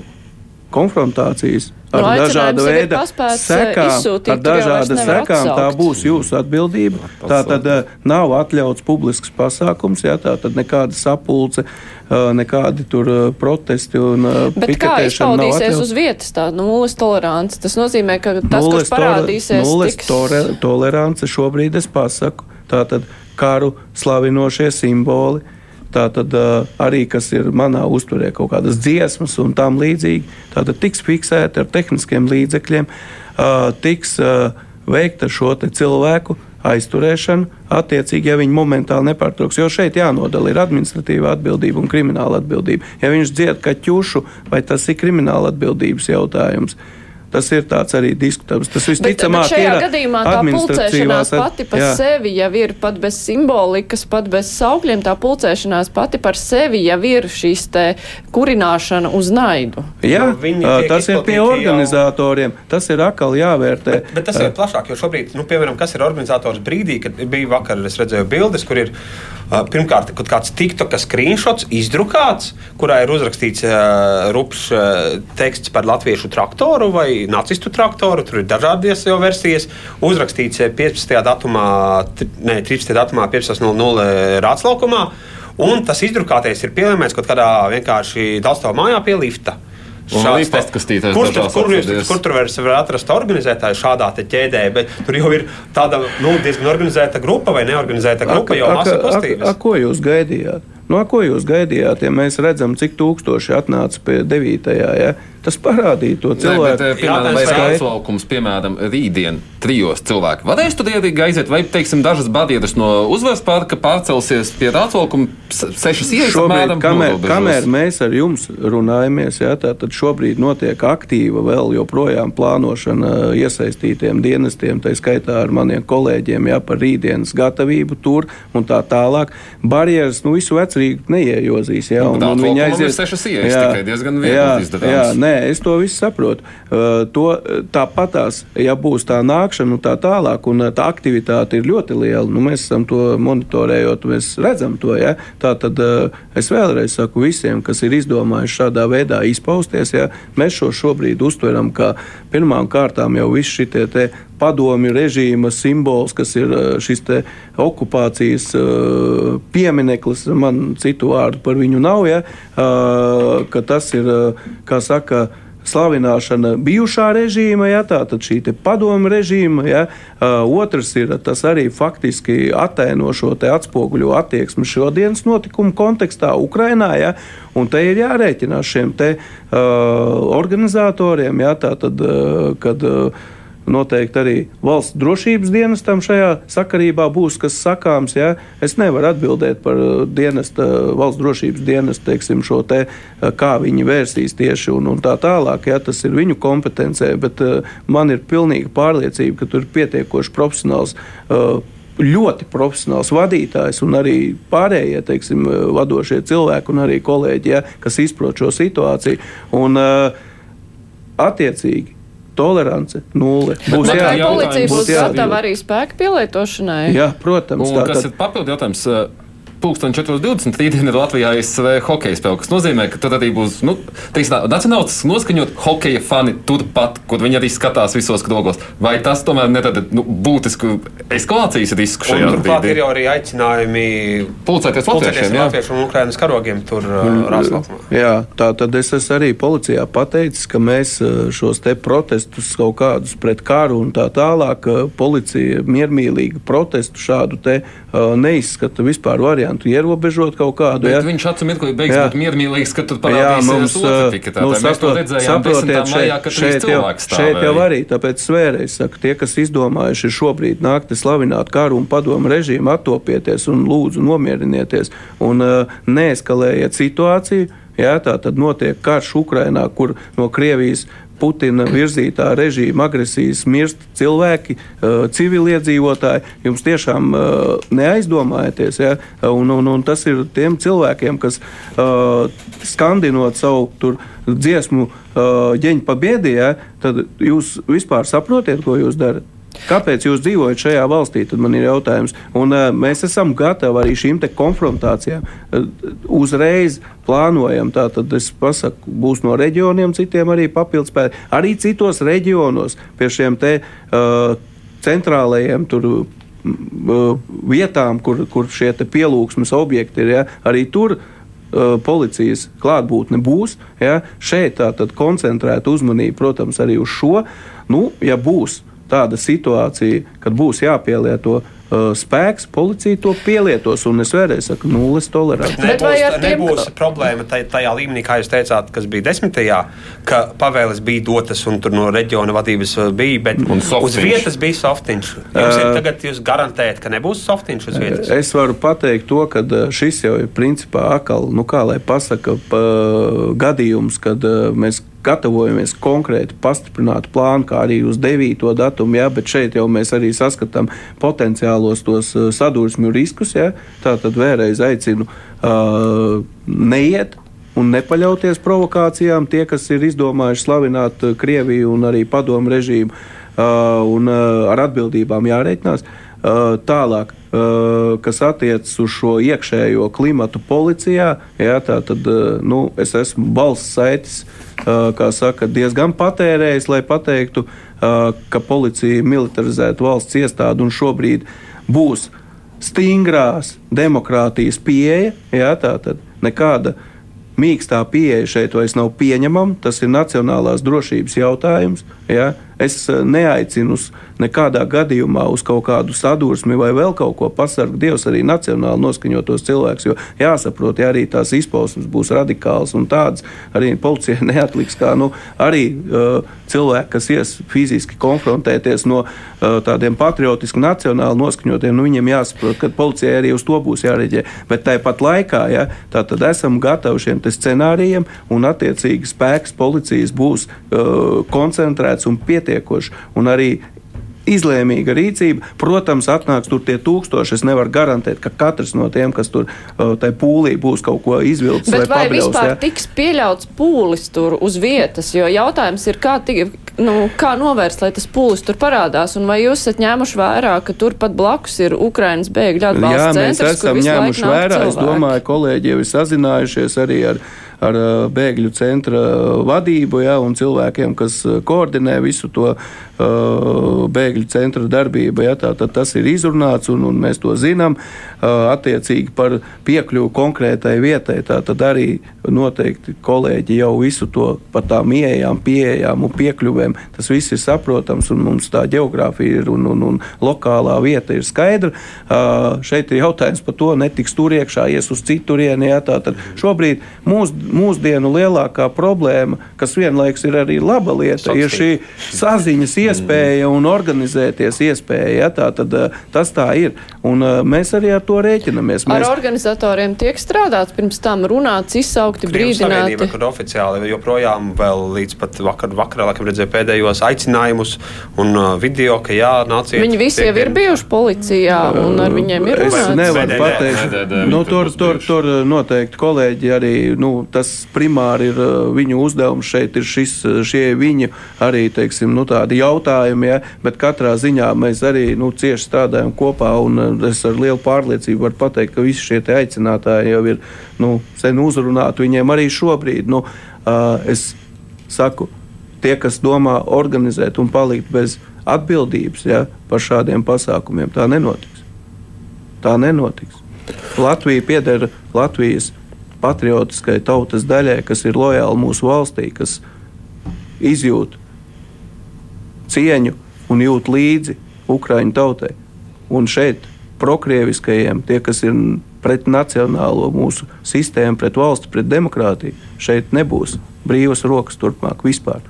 konfrontācijas. Ar Nu, aicinājums dažādu jau ir veidu sekām, izsūtīt, ar dažādu sekām. Tā atsaukt. būs jūsu atbildība. Tā tad nav atļauts publisks pasākums, jā, tā tad nekāda sapulce, nekādi tur protesti un Bet kā izpaudīsies uz vietas tā nulles tolerance? Tas nozīmē, ka tas, Nulles kurš parādīsies, Nulles tiks... tolerance šobrīd es pasaku. Tātad karu slavinošie simboli. Tātad arī, kas ir manā uzturē, kaut kādas dziesmas un tam līdzīgi, tātad tiks fiksēti ar tehniskiem līdzekļiem, tiks veikta šo cilvēku aizturēšana, attiecīgi, ja viņi momentāli nepārtrauks. Jo šeit jānodala ir administratīva atbildība un krimināla atbildība. Ja viņš dzied kā ķušu, vai tas ir krimināla atbildības jautājums? Tas ir tāds arī diskutabls. Tas visticamāk šajā ir gadījumā tā pulcēšanās pati par jā. sevi jau ir pat bez simbolikas, pat bez saukļiem. Tā pulcēšanās pati par sevi jau ir šīs te kurināšana uz naidu. Jā, ā, tiek tas ir pie izplatīti jau- organizatoriem. Tas ir atkal jāvērtē. Bet, bet tas ir plašāk, jo šobrīd, nu, piemēram, kas ir organizators brīdī, kad bija vakar, es redzēju bildes, kur ir pirmkārt kaut kāds TikTok screenshots izdrukāts, kurā ir uzrakstīts uh, rupšs uh, teksts par latviešu traktoru vai nacistu traktoru. Tur ir dažādas jau versijas. Uzrakstīts uh, 15. datumā, ne, 13. datumā 15.00 Rātslaukumā. Un tas izdrukātais ir pielāgots kaut kādā vienkārši daudzstāvā mājā pie lifta. Šāds testkastītēs Kur, tur, kur, jūs, kur tur var, var atrast organizētāju šādā ķēdē, bet tur jau ir tāda nu, diezgan organizēta grupa vai neorganizēta grupa, jau masa a, kustības. ko jūs gaidījāt? Nu, a, ko jūs gaidījāt, ja mēs redzam, cik tūkstoši atnāca pie 9. Ja? Tas parādīja to Nē, bet, cilvēku eh, piemēram, vai vai- aizlaukums, piemēram, rītdien trijos cilvēki varēs tur ierīgi aiziet, vai, teiksim, dažas barjeras no uzvaras parka pārcelsies pie rātslaukuma se- sešas ielas Šobrīd, apmēram kamēr, kamēr mēs ar jums runājamies, jā, tā, tad šobrīd notiek aktīva vēl joprojām plānošana iesaistītiem dienestiem, tā skaitā ar maniem kolēģiem, jā, par rītdienas gatavību tur un tā tālāk. Barjeras, nu, visu vecrīgu neiejozīs, jā, Nu, un, un Atlaukumam ir aizies. sešas ieejas, tikai diezgan viegli jā, izdarāms. jā, nē, es to visu saprotu. Uh, to, tāpatās, ja būs tā nākšana un tā tālāk, un uh, tā aktivitāte ir ļoti liela, nu, mēs esam to monitorējot, mēs redzam to. Ja? Tā tad uh, es vēlreiz saku visiem, kas ir izdomājuši šādā veidā izpausties, ja? mēs šo šobrīd uztveram kā pirmām kārtām jau viss šitie te padomju režīma simbols, kas ir uh, šis okupācijas uh, piemineklis, man citu vārdu par viņu nav, ja? uh, ka tas ir, kā saka, slavināšana bijušā režīma, ja, tātad šī padomu režīma, ja, otrs ir tas arī faktiski attēno šo atspoguļo attieksmi šodienas notikumu kontekstā Ukrainā, ja, un te ir jārēķinās šiem te uh, organizatoriem, ja, tātad, uh, kad uh, Noteikti arī valsts drošības dienestam šajā sakarībā būs kas sakāms. Ja? Es nevaru atbildēt par uh, dienesta, valsts drošības dienestu, teiksim, šo te, uh, kā viņi vērsīs tieši un, un tā tālāk. Ja? Tas ir viņu kompetencē, bet uh, man ir pilnīga pārliecība, ka tur ir pietiekoši profesionāls. Uh, Ļoti profesionāls vadītājs un arī pārējie teiksim, uh, vadošie cilvēki un arī kolēģi, ja, kas izprot šo situāciju. Un, uh, attiecīgi, tolerance nulle. Būs jā- policija būs gatava arī spēku pielietošanai? Jā, protams, Un, tā kas tad- ir papildu jautājums? Pūksteni 4.20. rītdien ir Latvijā ASV hokeja spēle, kas nozīmē, ka tur arī būs nu, nacionāls noskaņot hokeja fani turpat, kur viņi arī skatās visos krogos. Vai tas tomēr nerada nu, būtisku eskalācijas risku šajā turklāt ir brīdī? jau arī aicinājumi Pulcēties latviešiem, latviešu un ukrainas karogiem tur Rāslaukumā. Jā, tā tad es esmu arī policijā pateicis, ka mēs šos te protestus kaut kādus pret karu un tā tālāk, policija miermīlīgi protestu šādu te neizskata vispār variantu ierobežot kaut kādu. Bet ja. viņš mirklī beigs Jā. būt miermīlīgs, ka tur parādīsies mums, otra ā, tiketā. nu, Mēs to redzējām 10. saprotiet, maijā, trīs šeit, cilvēki šeit jau arī, tāpēc svēreiz saku, tie, kas izdomājuši šobrīd nākt slavināt karu un padomu režīmu, attopieties un lūdzu nomierinieties un uh, neeskalējiet situāciju. Jā, tā tad notiek karš Ukrainā, kur no Krievijas Putina virzītā režīma agresijas mirst cilvēki, uh, civiliedzīvotāji. Jums tiešām uh, neaizdomājieties, ja? un, un, un tas ir tiem cilvēkiem, kas uh, skandinot savu tur, dziesmu ģeņu pabiedī, ja? tad jūs vispār saprotiet, ko jūs darat. Kāpēc jūs dzīvojat šajā valstī? Tad man ir jautājums. Un, uh, mēs esam gatavi arī šīm konfrontācijām. Uh, uzreiz plānojam, tātad es pasaku, būs no reģioniem, citiem arī papildus spēki. Arī citos reģionos pie šiem te uh, centrālajiem tur vietām, kur, kur šie pielūgsmes objekti ir, ja, arī tur uh, policijas klātbūtne būs. Ja, šeit tā tad koncentrēta uzmanība, protams, arī uz šo. Nu, ja būs tāda situācija, kad būs jāpielieto uh, spēks, policija to pielietos, un es vēlreiz saku, nulles tolerants. Bet vai ar tiem- nebūs problēma taj- tajā līmenī, kā jūs teicāt, kas bija desmitajā, ka pavēles bija dotas un tur no reģiona vadības uh, bija, bet uz vietas bija softiņš. Jums ir tagad jūs garantējat, ka nebūs softiņš uz vietas. Es varu pateikt to, ka uh, šis jau ir principā akal, nu kā lai pasaka, pa, gadījums, kad uh, mēs gatavojamies konkrēti pastiprinātu plānu, kā arī uz 9. datumu, ja, bet šeit jau mēs arī saskatām potenciālos tos uh, sadursmju riskus. Ja. Tā tad vēlreiz aicinu uh, neiet un nepaļauties provokācijām. Tie, kas ir izdomājuši slavināt uh, Krieviju un arī padomu režīmu, uh, un uh, ar atbildībām jārēķinās. Uh, tālāk, uh, kas attiecas uz šo iekšējo klimatu policijā, jā, tā tad uh, nu, es esmu balss saitis, kā saka, diezgan patērējis, lai pateiktu, ka policija militarizētu valsts iestādi un šobrīd būs stingrās demokrātijas pieeja. Jā, tā tad nekāda mīkstā pieeja šeit vairs nav pieņemama. Tas ir nacionālās drošības jautājums. Ja? Es neaicinu uz nekādā gadījumā uz kaut kādu sadursmi vai vēl kaut ko pasargu Dievs arī nacionāli noskaņotos cilvēkus, jo jāsaprot, ja arī tās izpausmes būs radikālas un tādas, arī policija neatliks kā nu, arī uh, cilvēki, kas ies fiziski konfrontēties no uh, tādiem patriotiski nacionāli noskaņotiem, nu, viņiem jāsaprot, ka policijai arī uz to būs jāreģē. Bet tāpat laikā, ja, tā tad esam gatavi šiem scenārijiem un attiecīgi spēks policijas būs uh, koncentrēts un pietiekošs un arī izlēmīga rīcība. Protams, atnāks tur tie tūkstoši. Es nevaru garantēt, ka katrs no tiem, kas tur tajā pūlī būs kaut ko izvilcis. Bet vai, vai pabrils, vispār ja? tiks pieļauts pūlis tur uz vietas? Jo jautājums ir, kā, tig, nu, kā novērst, lai tas pūlis tur parādās? Un vai jūs esat ņēmuši vērā, ka turpat blakus ir Ukrainas bēgļu atbalsta Jā, centrs? mēs esam ņēmuši vērā. Es domāju, kolēģi jau ir sazinājušies arī ar ar bēgļu centra vadību ja, un cilvēkiem, kas koordinē visu to bēgļu centra darbību. Ja, tā, tas ir izrunāts un, un mēs to zinām. Uh, attiecīgi par piekļuvu konkrētai vietai. Tā tad arī noteikti kolēģi jau visu to par tām ieejām, pieejām un piekļuvēm. Tas viss ir saprotams un mums tā geogrāfija ir un, un, un lokālā vieta ir skaidra. Uh, šeit ir jautājums par to, netiks tur iekšā, ies uz citurieni. Ja, tātad šobrīd mūs, mūsdienu lielākā problēma, kas vienlaikus ir arī laba lieta, ir šī saziņas iespēja un organizēties iespēja. Ja, tā tad tas tā ir. Un mēs arī ar to rēķinamies. Ar Mēs, organizatoriem tiek strādāts pirms tam runāts, izsaukti, brīdināti. kur oficiāli joprojām vēl līdz pat vakar, vakarā, laikam redzēju pēdējos aicinājumus un uh, video, ka jā, nāciet. Viņi visi jau ir bijuši policijā un ar viņiem ir Es runāts. nevaru VDD. pateikt, nu, tur, tur tur, noteikti kolēģi arī nu, tas primāri ir viņu uzdevums. Šeit ir šis, šie viņu arī teiksim, nu, tādi jautājumi, ja, bet katrā ziņā mēs arī nu, cieši strādājam kopā. Uh, es ar lielu pārliecību varu pateikt, ka visi šie aicinātāji jau ir nu, sen uzrunāti. Viņiem arī šobrīd nu, uh, es saku, tie, kas domā organizēt un palikt bez atbildības ja, par šādiem pasākumiem, tā nenotiks. Tā nenotiks. Latvija pieder Latvijas patriotiskai tautas daļai, kas ir lojāla mūsu valstī, kas izjūt cieņu un jūt līdzi Ukraiņu tautai. Un šeit prokrieviskajiem, tie, kas ir pret nacionālo mūsu sistēmu, pret valsti, pret demokrātiju, šeit nebūs brīvas rokas turpmāk vispār.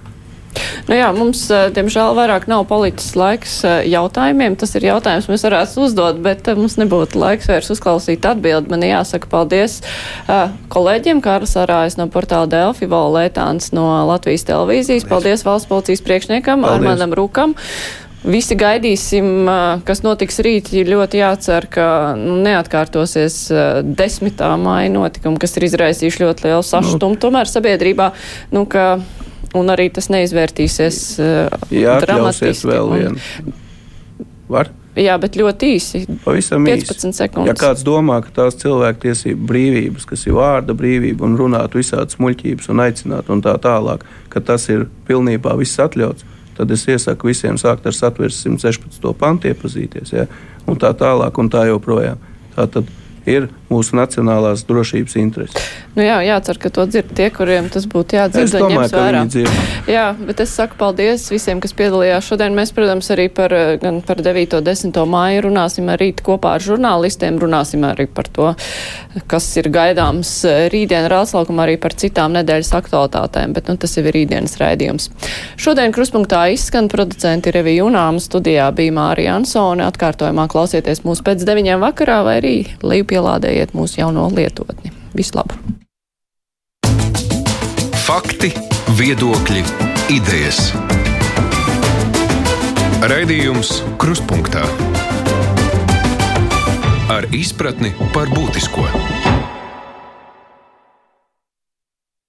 Nu jā, mums, eh, diemžēl, vairāk nav politisks laiks eh, jautājumiem. Tas ir jautājums, mēs varētu uzdot, bet eh, mums nebūtu laiks vairs uzklausīt atbildi. Man jāsaka paldies kolēģiem, Kārlis Arājs no portāla Delfi, Vala Lētāns no Latvijas televīzijas. Paldies valsts policijas priekšniekam Paldies. Armandam Rukam. Visi gaidīsim, kas notiks rīt. Ir ļoti jācer, ka nu, neatkārtosies 10. māja notikumi, kas ir izraisījuši ļoti lielu sašutumu nu, tomēr sabiedrībā. Nu, ka, un arī tas neizvērtīsies Jā, atļausies dramatiski. vēl un- vienu. Var? Jā, bet ļoti īsi. Pavisam 15 īsi. sekundes. Ja kāds domā, ka tās cilvēktiesību brīvības, kas ir vārda brīvība un runāt visādas muļķības un aicināt un tā tālāk, ka tas ir pilnībā viss atļauts, tad es iesaku visiem sākt ar satversmes 116. pantu iepazīties. Ja? Un tā tālāk un tā joprojām. Tā tad ir mūsu nacionālās drošības intereses. Nu jā, jācer, ka to dzird tie, kuriem tas būtu jādzird Es domāju, ka viņi dzird. Jā, bet es saku paldies visiem, kas piedalījās šodien. Mēs, protams, arī par, eh, gan par 9. un 10. māju runāsim arī kopā ar žurnālistiem, runāsim arī par to, kas ir gaidāms eh, rītdien Rāslaukumā, arī par citām nedēļas aktualitātēm, bet nu, tas jau ir rītdienas raidījums. Šodien kruspunktā izskan producenti Revija Junāma studijā bija Mārija Ansone. Atkārtojumā klausieties mūs pēc deviņiem vakarā vai arī lejupielādējiet mūsu jauno lietotni. Visu labu! Fakti, viedokļi, idejas. Raidījums Krustpunktā ar izpratni par būtisko.